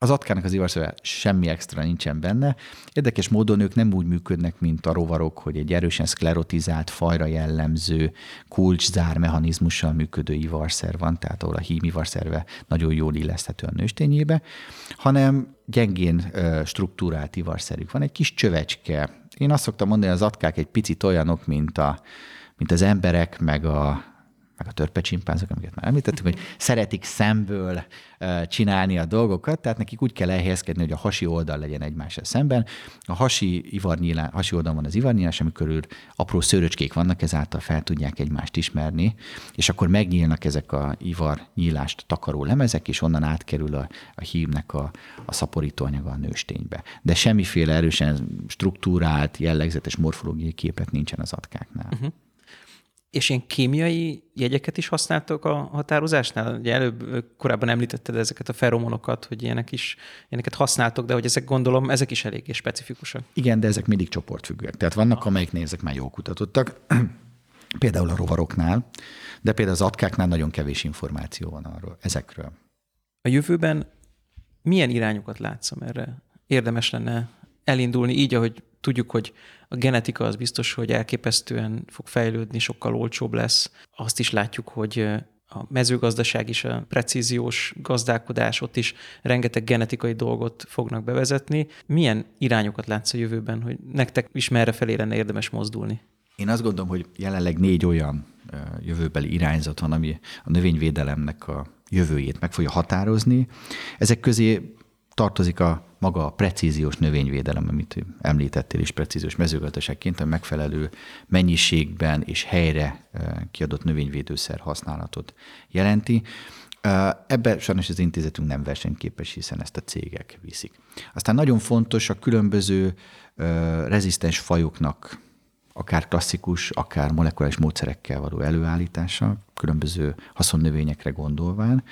Az atkának az ivarszerve semmi extra nincsen benne. Érdekes módon ők nem úgy működnek, mint a rovarok, hogy egy erősen szklerotizált, fajra jellemző, kulcszár mechanizmussal működő ivarszer van, tehát ahol a hím ivarszerve nagyon jól illeszthető a nőstényébe, hanem gyengén struktúrált ivarszerük van, egy kis csövecske. Én azt szoktam mondani, az atkák egy picit olyanok, mint, a, mint az emberek, meg a, meg a törpecsimpánzok, amiket már említettük, hogy [laughs] szeretik szemből csinálni a dolgokat, tehát nekik úgy kell elhelyezkedni, hogy a hasi oldal legyen egymással szemben. A hasi, ivarnyílá, hasi oldalon van az ivarnyílás, amikor apró szőröcskék vannak, ezáltal fel tudják egymást ismerni, és akkor megnyílnak ezek a ivarnyílást takaró lemezek, és onnan átkerül a, a hímnek a, a szaporítóanyaga a nősténybe. De semmiféle erősen struktúrált, jellegzetes morfológiai képet nincsen az atkáknál. Uh-huh. És ilyen kémiai jegyeket is használtok a határozásnál? Ugye előbb korábban említetted ezeket a feromonokat, hogy ilyenek is, ilyeneket használtok, de hogy ezek gondolom, ezek is eléggé specifikusak. Igen, de ezek mindig csoportfüggőek. Tehát vannak, amelyik ezek már jól kutatottak, [clears throat] például a rovaroknál, de például az atkáknál nagyon kevés információ van arról, ezekről. A jövőben milyen irányokat látsz, erre érdemes lenne elindulni, így, ahogy tudjuk, hogy a genetika az biztos, hogy elképesztően fog fejlődni, sokkal olcsóbb lesz. Azt is látjuk, hogy a mezőgazdaság is, a precíziós gazdálkodás, ott is rengeteg genetikai dolgot fognak bevezetni. Milyen irányokat látsz a jövőben, hogy nektek is merre felé lenne érdemes mozdulni? Én azt gondolom, hogy jelenleg négy olyan jövőbeli irányzat van, ami a növényvédelemnek a jövőjét meg fogja határozni. Ezek közé tartozik a maga a precíziós növényvédelem, amit említettél is precíziós mezőgazdaságként, a megfelelő mennyiségben és helyre eh, kiadott növényvédőszer használatot jelenti. Eh, ebben sajnos az intézetünk nem versenyképes, hiszen ezt a cégek viszik. Aztán nagyon fontos a különböző eh, rezisztens fajoknak akár klasszikus, akár molekuláris módszerekkel való előállítása, különböző haszonnövényekre gondolván.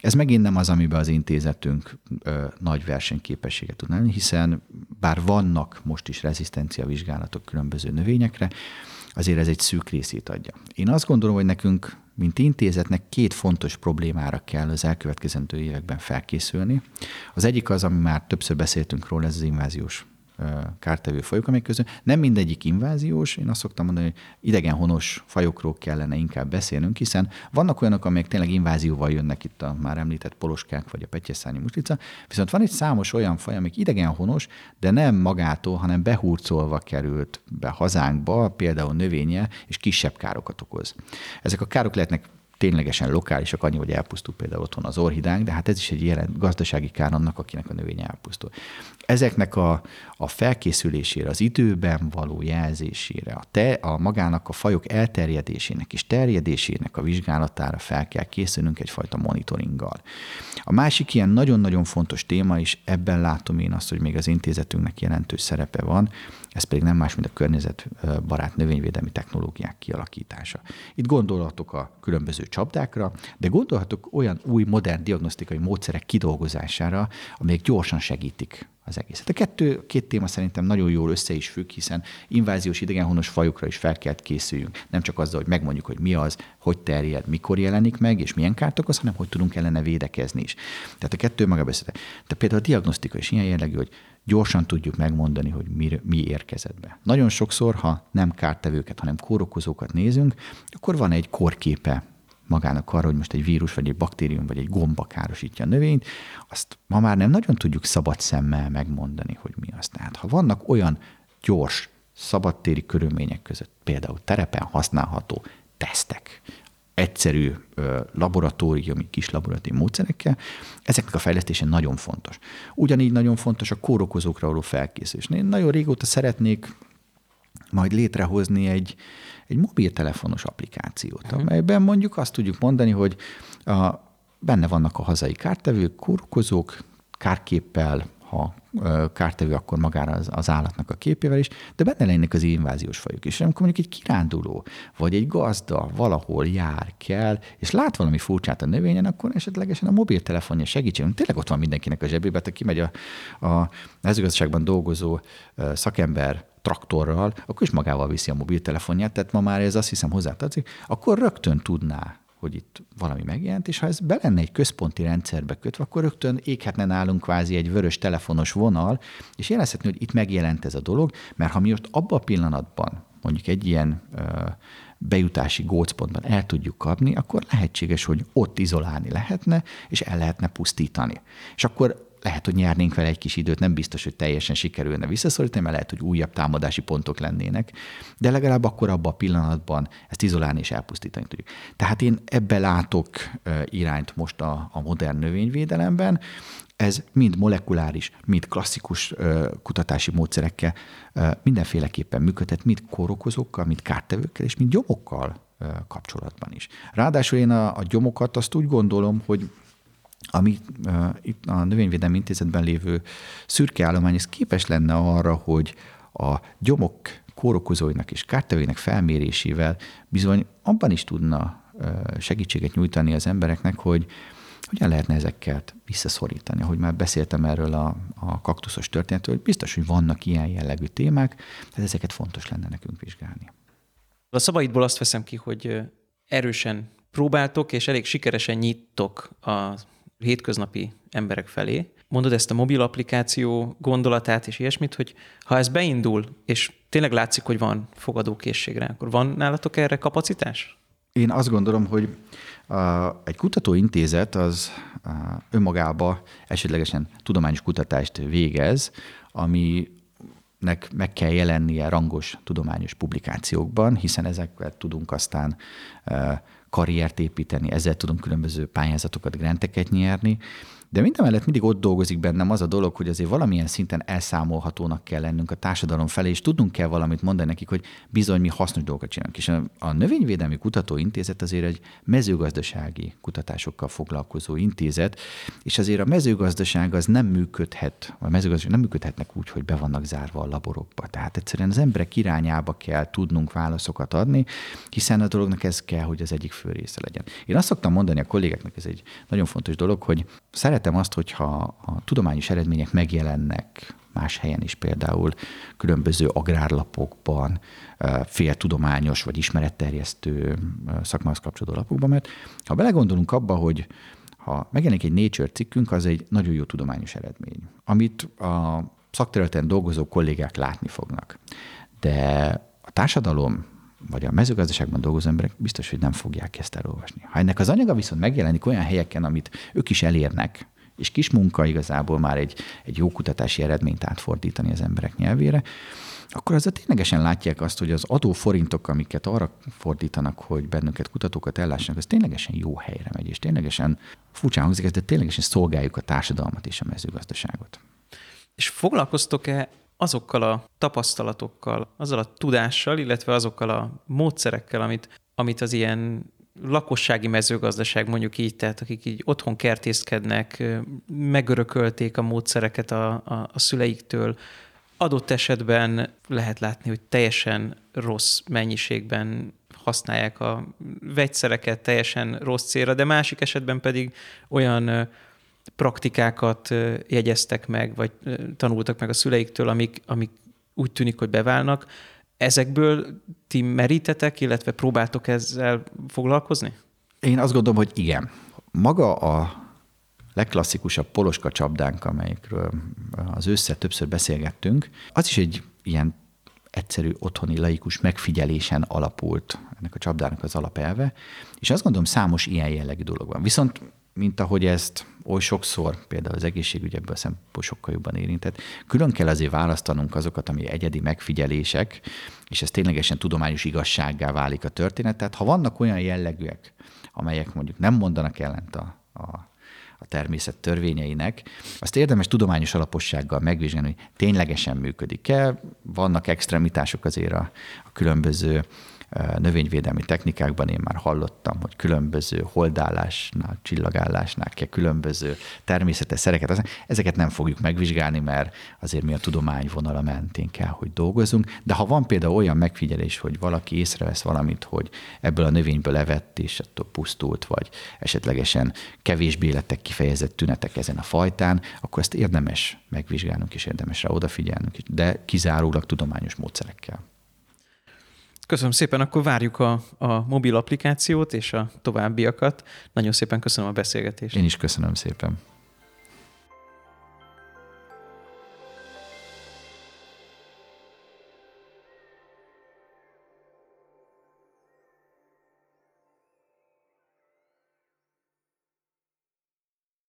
Ez megint nem az, amiben az intézetünk ö, nagy versenyképességet tud lenni, hiszen bár vannak most is rezisztencia vizsgálatok különböző növényekre, azért ez egy szűk részét adja. Én azt gondolom, hogy nekünk, mint intézetnek két fontos problémára kell az elkövetkezendő években felkészülni. Az egyik az, ami már többször beszéltünk róla, ez az inváziós kártevő fajok, amelyek közül nem mindegyik inváziós, én azt szoktam mondani, hogy idegen honos fajokról kellene inkább beszélnünk, hiszen vannak olyanok, amelyek tényleg invázióval jönnek itt a már említett poloskák vagy a petyeszányi muslica, viszont van egy számos olyan faj, amik idegen honos, de nem magától, hanem behurcolva került be hazánkba, például növénye, és kisebb károkat okoz. Ezek a károk lehetnek ténylegesen lokálisak, annyi, hogy elpusztul például otthon az orhidánk, de hát ez is egy ilyen gazdasági kár annak, akinek a növénye elpusztul. Ezeknek a, a felkészülésére, az időben való jelzésére, a, te, a magának a fajok elterjedésének és terjedésének a vizsgálatára fel kell készülnünk egyfajta monitoringgal. A másik ilyen nagyon-nagyon fontos téma, és ebben látom én azt, hogy még az intézetünknek jelentős szerepe van, ez pedig nem más, mint a környezetbarát növényvédelmi technológiák kialakítása. Itt gondolhatok a különböző csapdákra, de gondolhatok olyan új modern diagnosztikai módszerek kidolgozására, amelyek gyorsan segítik az egészet. A kettő, két téma szerintem nagyon jól össze is függ, hiszen inváziós idegenhonos fajokra is fel kell készüljünk. Nem csak azzal, hogy megmondjuk, hogy mi az, hogy terjed, mikor jelenik meg, és milyen kárt okoz, hanem hogy tudunk ellene védekezni is. Tehát a kettő maga beszél. De például a diagnosztika is ilyen jellegű, hogy gyorsan tudjuk megmondani, hogy mi, mi érkezett be. Nagyon sokszor, ha nem kártevőket, hanem kórokozókat nézünk, akkor van egy korképe magának arra, hogy most egy vírus, vagy egy baktérium, vagy egy gomba károsítja a növényt, azt ma már nem nagyon tudjuk szabad szemmel megmondani, hogy mi az. Tehát ha vannak olyan gyors, szabadtéri körülmények között, például terepen használható tesztek, egyszerű laboratóriumi, kis laboratóriumi módszerekkel, ezeknek a fejlesztése nagyon fontos. Ugyanígy nagyon fontos a kórokozókra való felkészülés. Én nagyon régóta szeretnék majd létrehozni egy, egy mobiltelefonos applikációt, uh-huh. amelyben mondjuk azt tudjuk mondani, hogy a, benne vannak a hazai kártevők, kórokozók, kárképpel, ha kártevő, akkor magára az, az állatnak a képével is, de benne lennének az inváziós fajok is. Amikor mondjuk egy kiránduló, vagy egy gazda valahol jár, kell, és lát valami furcsát a növényen, akkor esetlegesen a mobiltelefonja segítségünk. Tényleg ott van mindenkinek a zsebében, tehát kimegy a, a mezőgazdaságban dolgozó szakember traktorral, akkor is magával viszi a mobiltelefonját, tehát ma már ez azt hiszem hozzátartozik, akkor rögtön tudná hogy itt valami megjelent, és ha ez be lenne egy központi rendszerbe kötve, akkor rögtön éghetne nálunk kvázi egy vörös telefonos vonal, és jelezhetni, hogy itt megjelent ez a dolog, mert ha mi most abban a pillanatban mondjuk egy ilyen ö, bejutási gócpontban el tudjuk kapni, akkor lehetséges, hogy ott izolálni lehetne, és el lehetne pusztítani. És akkor lehet, hogy nyernénk vele egy kis időt, nem biztos, hogy teljesen sikerülne visszaszorítani, mert lehet, hogy újabb támadási pontok lennének, de legalább akkor abban a pillanatban ezt izolálni és elpusztítani tudjuk. Tehát én ebbe látok irányt most a, a modern növényvédelemben, ez mind molekuláris, mind klasszikus kutatási módszerekkel mindenféleképpen működhet, mind kórokozókkal, mind kártevőkkel, és mind gyomokkal kapcsolatban is. Ráadásul én a, a gyomokat azt úgy gondolom, hogy ami itt a Növényvédelmi Intézetben lévő szürke állomány, ez képes lenne arra, hogy a gyomok kórokozóinak és kártevőinek felmérésével bizony abban is tudna segítséget nyújtani az embereknek, hogy hogyan lehetne ezeket visszaszorítani. Ahogy már beszéltem erről a, a kaktuszos történetről, hogy biztos, hogy vannak ilyen jellegű témák, tehát ezeket fontos lenne nekünk vizsgálni. A szavaidból azt veszem ki, hogy erősen próbáltok, és elég sikeresen nyittok a hétköznapi emberek felé. Mondod ezt a mobil applikáció gondolatát és ilyesmit, hogy ha ez beindul, és tényleg látszik, hogy van fogadókészségre, akkor van nálatok erre kapacitás? Én azt gondolom, hogy egy kutatóintézet az önmagába esetlegesen tudományos kutatást végez, ami nek meg kell jelennie rangos tudományos publikációkban, hiszen ezeket tudunk aztán karriert építeni, ezzel tudunk különböző pályázatokat, granteket nyerni, de mindemellett mindig ott dolgozik bennem az a dolog, hogy azért valamilyen szinten elszámolhatónak kell lennünk a társadalom felé, és tudnunk kell valamit mondani nekik, hogy bizony mi hasznos dolgokat csinálunk. És a, Növényvédelmi Kutatóintézet azért egy mezőgazdasági kutatásokkal foglalkozó intézet, és azért a mezőgazdaság az nem működhet, a mezőgazdaság nem működhetnek úgy, hogy be vannak zárva a laborokba. Tehát egyszerűen az emberek irányába kell tudnunk válaszokat adni, hiszen a dolognak ez kell, hogy az egyik fő része legyen. Én azt szoktam mondani a kollégáknak, ez egy nagyon fontos dolog, hogy szeretem azt, hogyha a tudományos eredmények megjelennek más helyen is, például különböző agrárlapokban, féltudományos vagy ismeretterjesztő szakmához kapcsolódó lapokban, mert ha belegondolunk abba, hogy ha megjelenik egy Nature cikkünk, az egy nagyon jó tudományos eredmény, amit a szakterületen dolgozó kollégák látni fognak. De a társadalom vagy a mezőgazdaságban dolgozó emberek biztos, hogy nem fogják ezt elolvasni. Ha ennek az anyaga viszont megjelenik olyan helyeken, amit ők is elérnek, és kis munka igazából már egy, egy jó kutatási eredményt átfordítani az emberek nyelvére, akkor az ténylegesen látják azt, hogy az adóforintok, amiket arra fordítanak, hogy bennünket kutatókat ellássanak, az ténylegesen jó helyre megy, és ténylegesen furcsán hangzik ez, de ténylegesen szolgáljuk a társadalmat és a mezőgazdaságot. És foglalkoztok-e azokkal a tapasztalatokkal, azzal a tudással, illetve azokkal a módszerekkel, amit, amit az ilyen lakossági mezőgazdaság, mondjuk így, tehát akik így otthon kertészkednek, megörökölték a módszereket a, a, a szüleiktől, adott esetben lehet látni, hogy teljesen rossz mennyiségben használják a vegyszereket teljesen rossz célra, de másik esetben pedig olyan praktikákat jegyeztek meg, vagy tanultak meg a szüleiktől, amik, amik úgy tűnik, hogy beválnak. Ezekből ti merítetek, illetve próbáltok ezzel foglalkozni? Én azt gondolom, hogy igen. Maga a legklasszikusabb poloska csapdánk, amelyikről az össze többször beszélgettünk, az is egy ilyen egyszerű otthoni laikus megfigyelésen alapult ennek a csapdának az alapelve, és azt gondolom számos ilyen jellegű dolog van. Viszont, mint ahogy ezt oly sokszor, például az egészségügy ebből a szempontból sokkal jobban érintett, külön kell azért választanunk azokat, ami egyedi megfigyelések, és ez ténylegesen tudományos igazsággá válik a történet. Tehát ha vannak olyan jellegűek, amelyek mondjuk nem mondanak ellent a, a a természet törvényeinek, azt érdemes tudományos alapossággal megvizsgálni, hogy ténylegesen működik-e. Vannak extremitások azért a, a különböző növényvédelmi technikákban én már hallottam, hogy különböző holdállásnál, csillagállásnál kell különböző természetes szereket. Ezeket nem fogjuk megvizsgálni, mert azért mi a tudomány vonala mentén kell, hogy dolgozunk. De ha van például olyan megfigyelés, hogy valaki észrevesz valamit, hogy ebből a növényből levett, és attól pusztult, vagy esetlegesen kevésbé lettek kifejezett tünetek ezen a fajtán, akkor ezt érdemes megvizsgálnunk, és érdemes rá odafigyelnünk, de kizárólag tudományos módszerekkel. Köszönöm szépen, akkor várjuk a, a mobil applikációt és a továbbiakat. Nagyon szépen köszönöm a beszélgetést. Én is köszönöm szépen.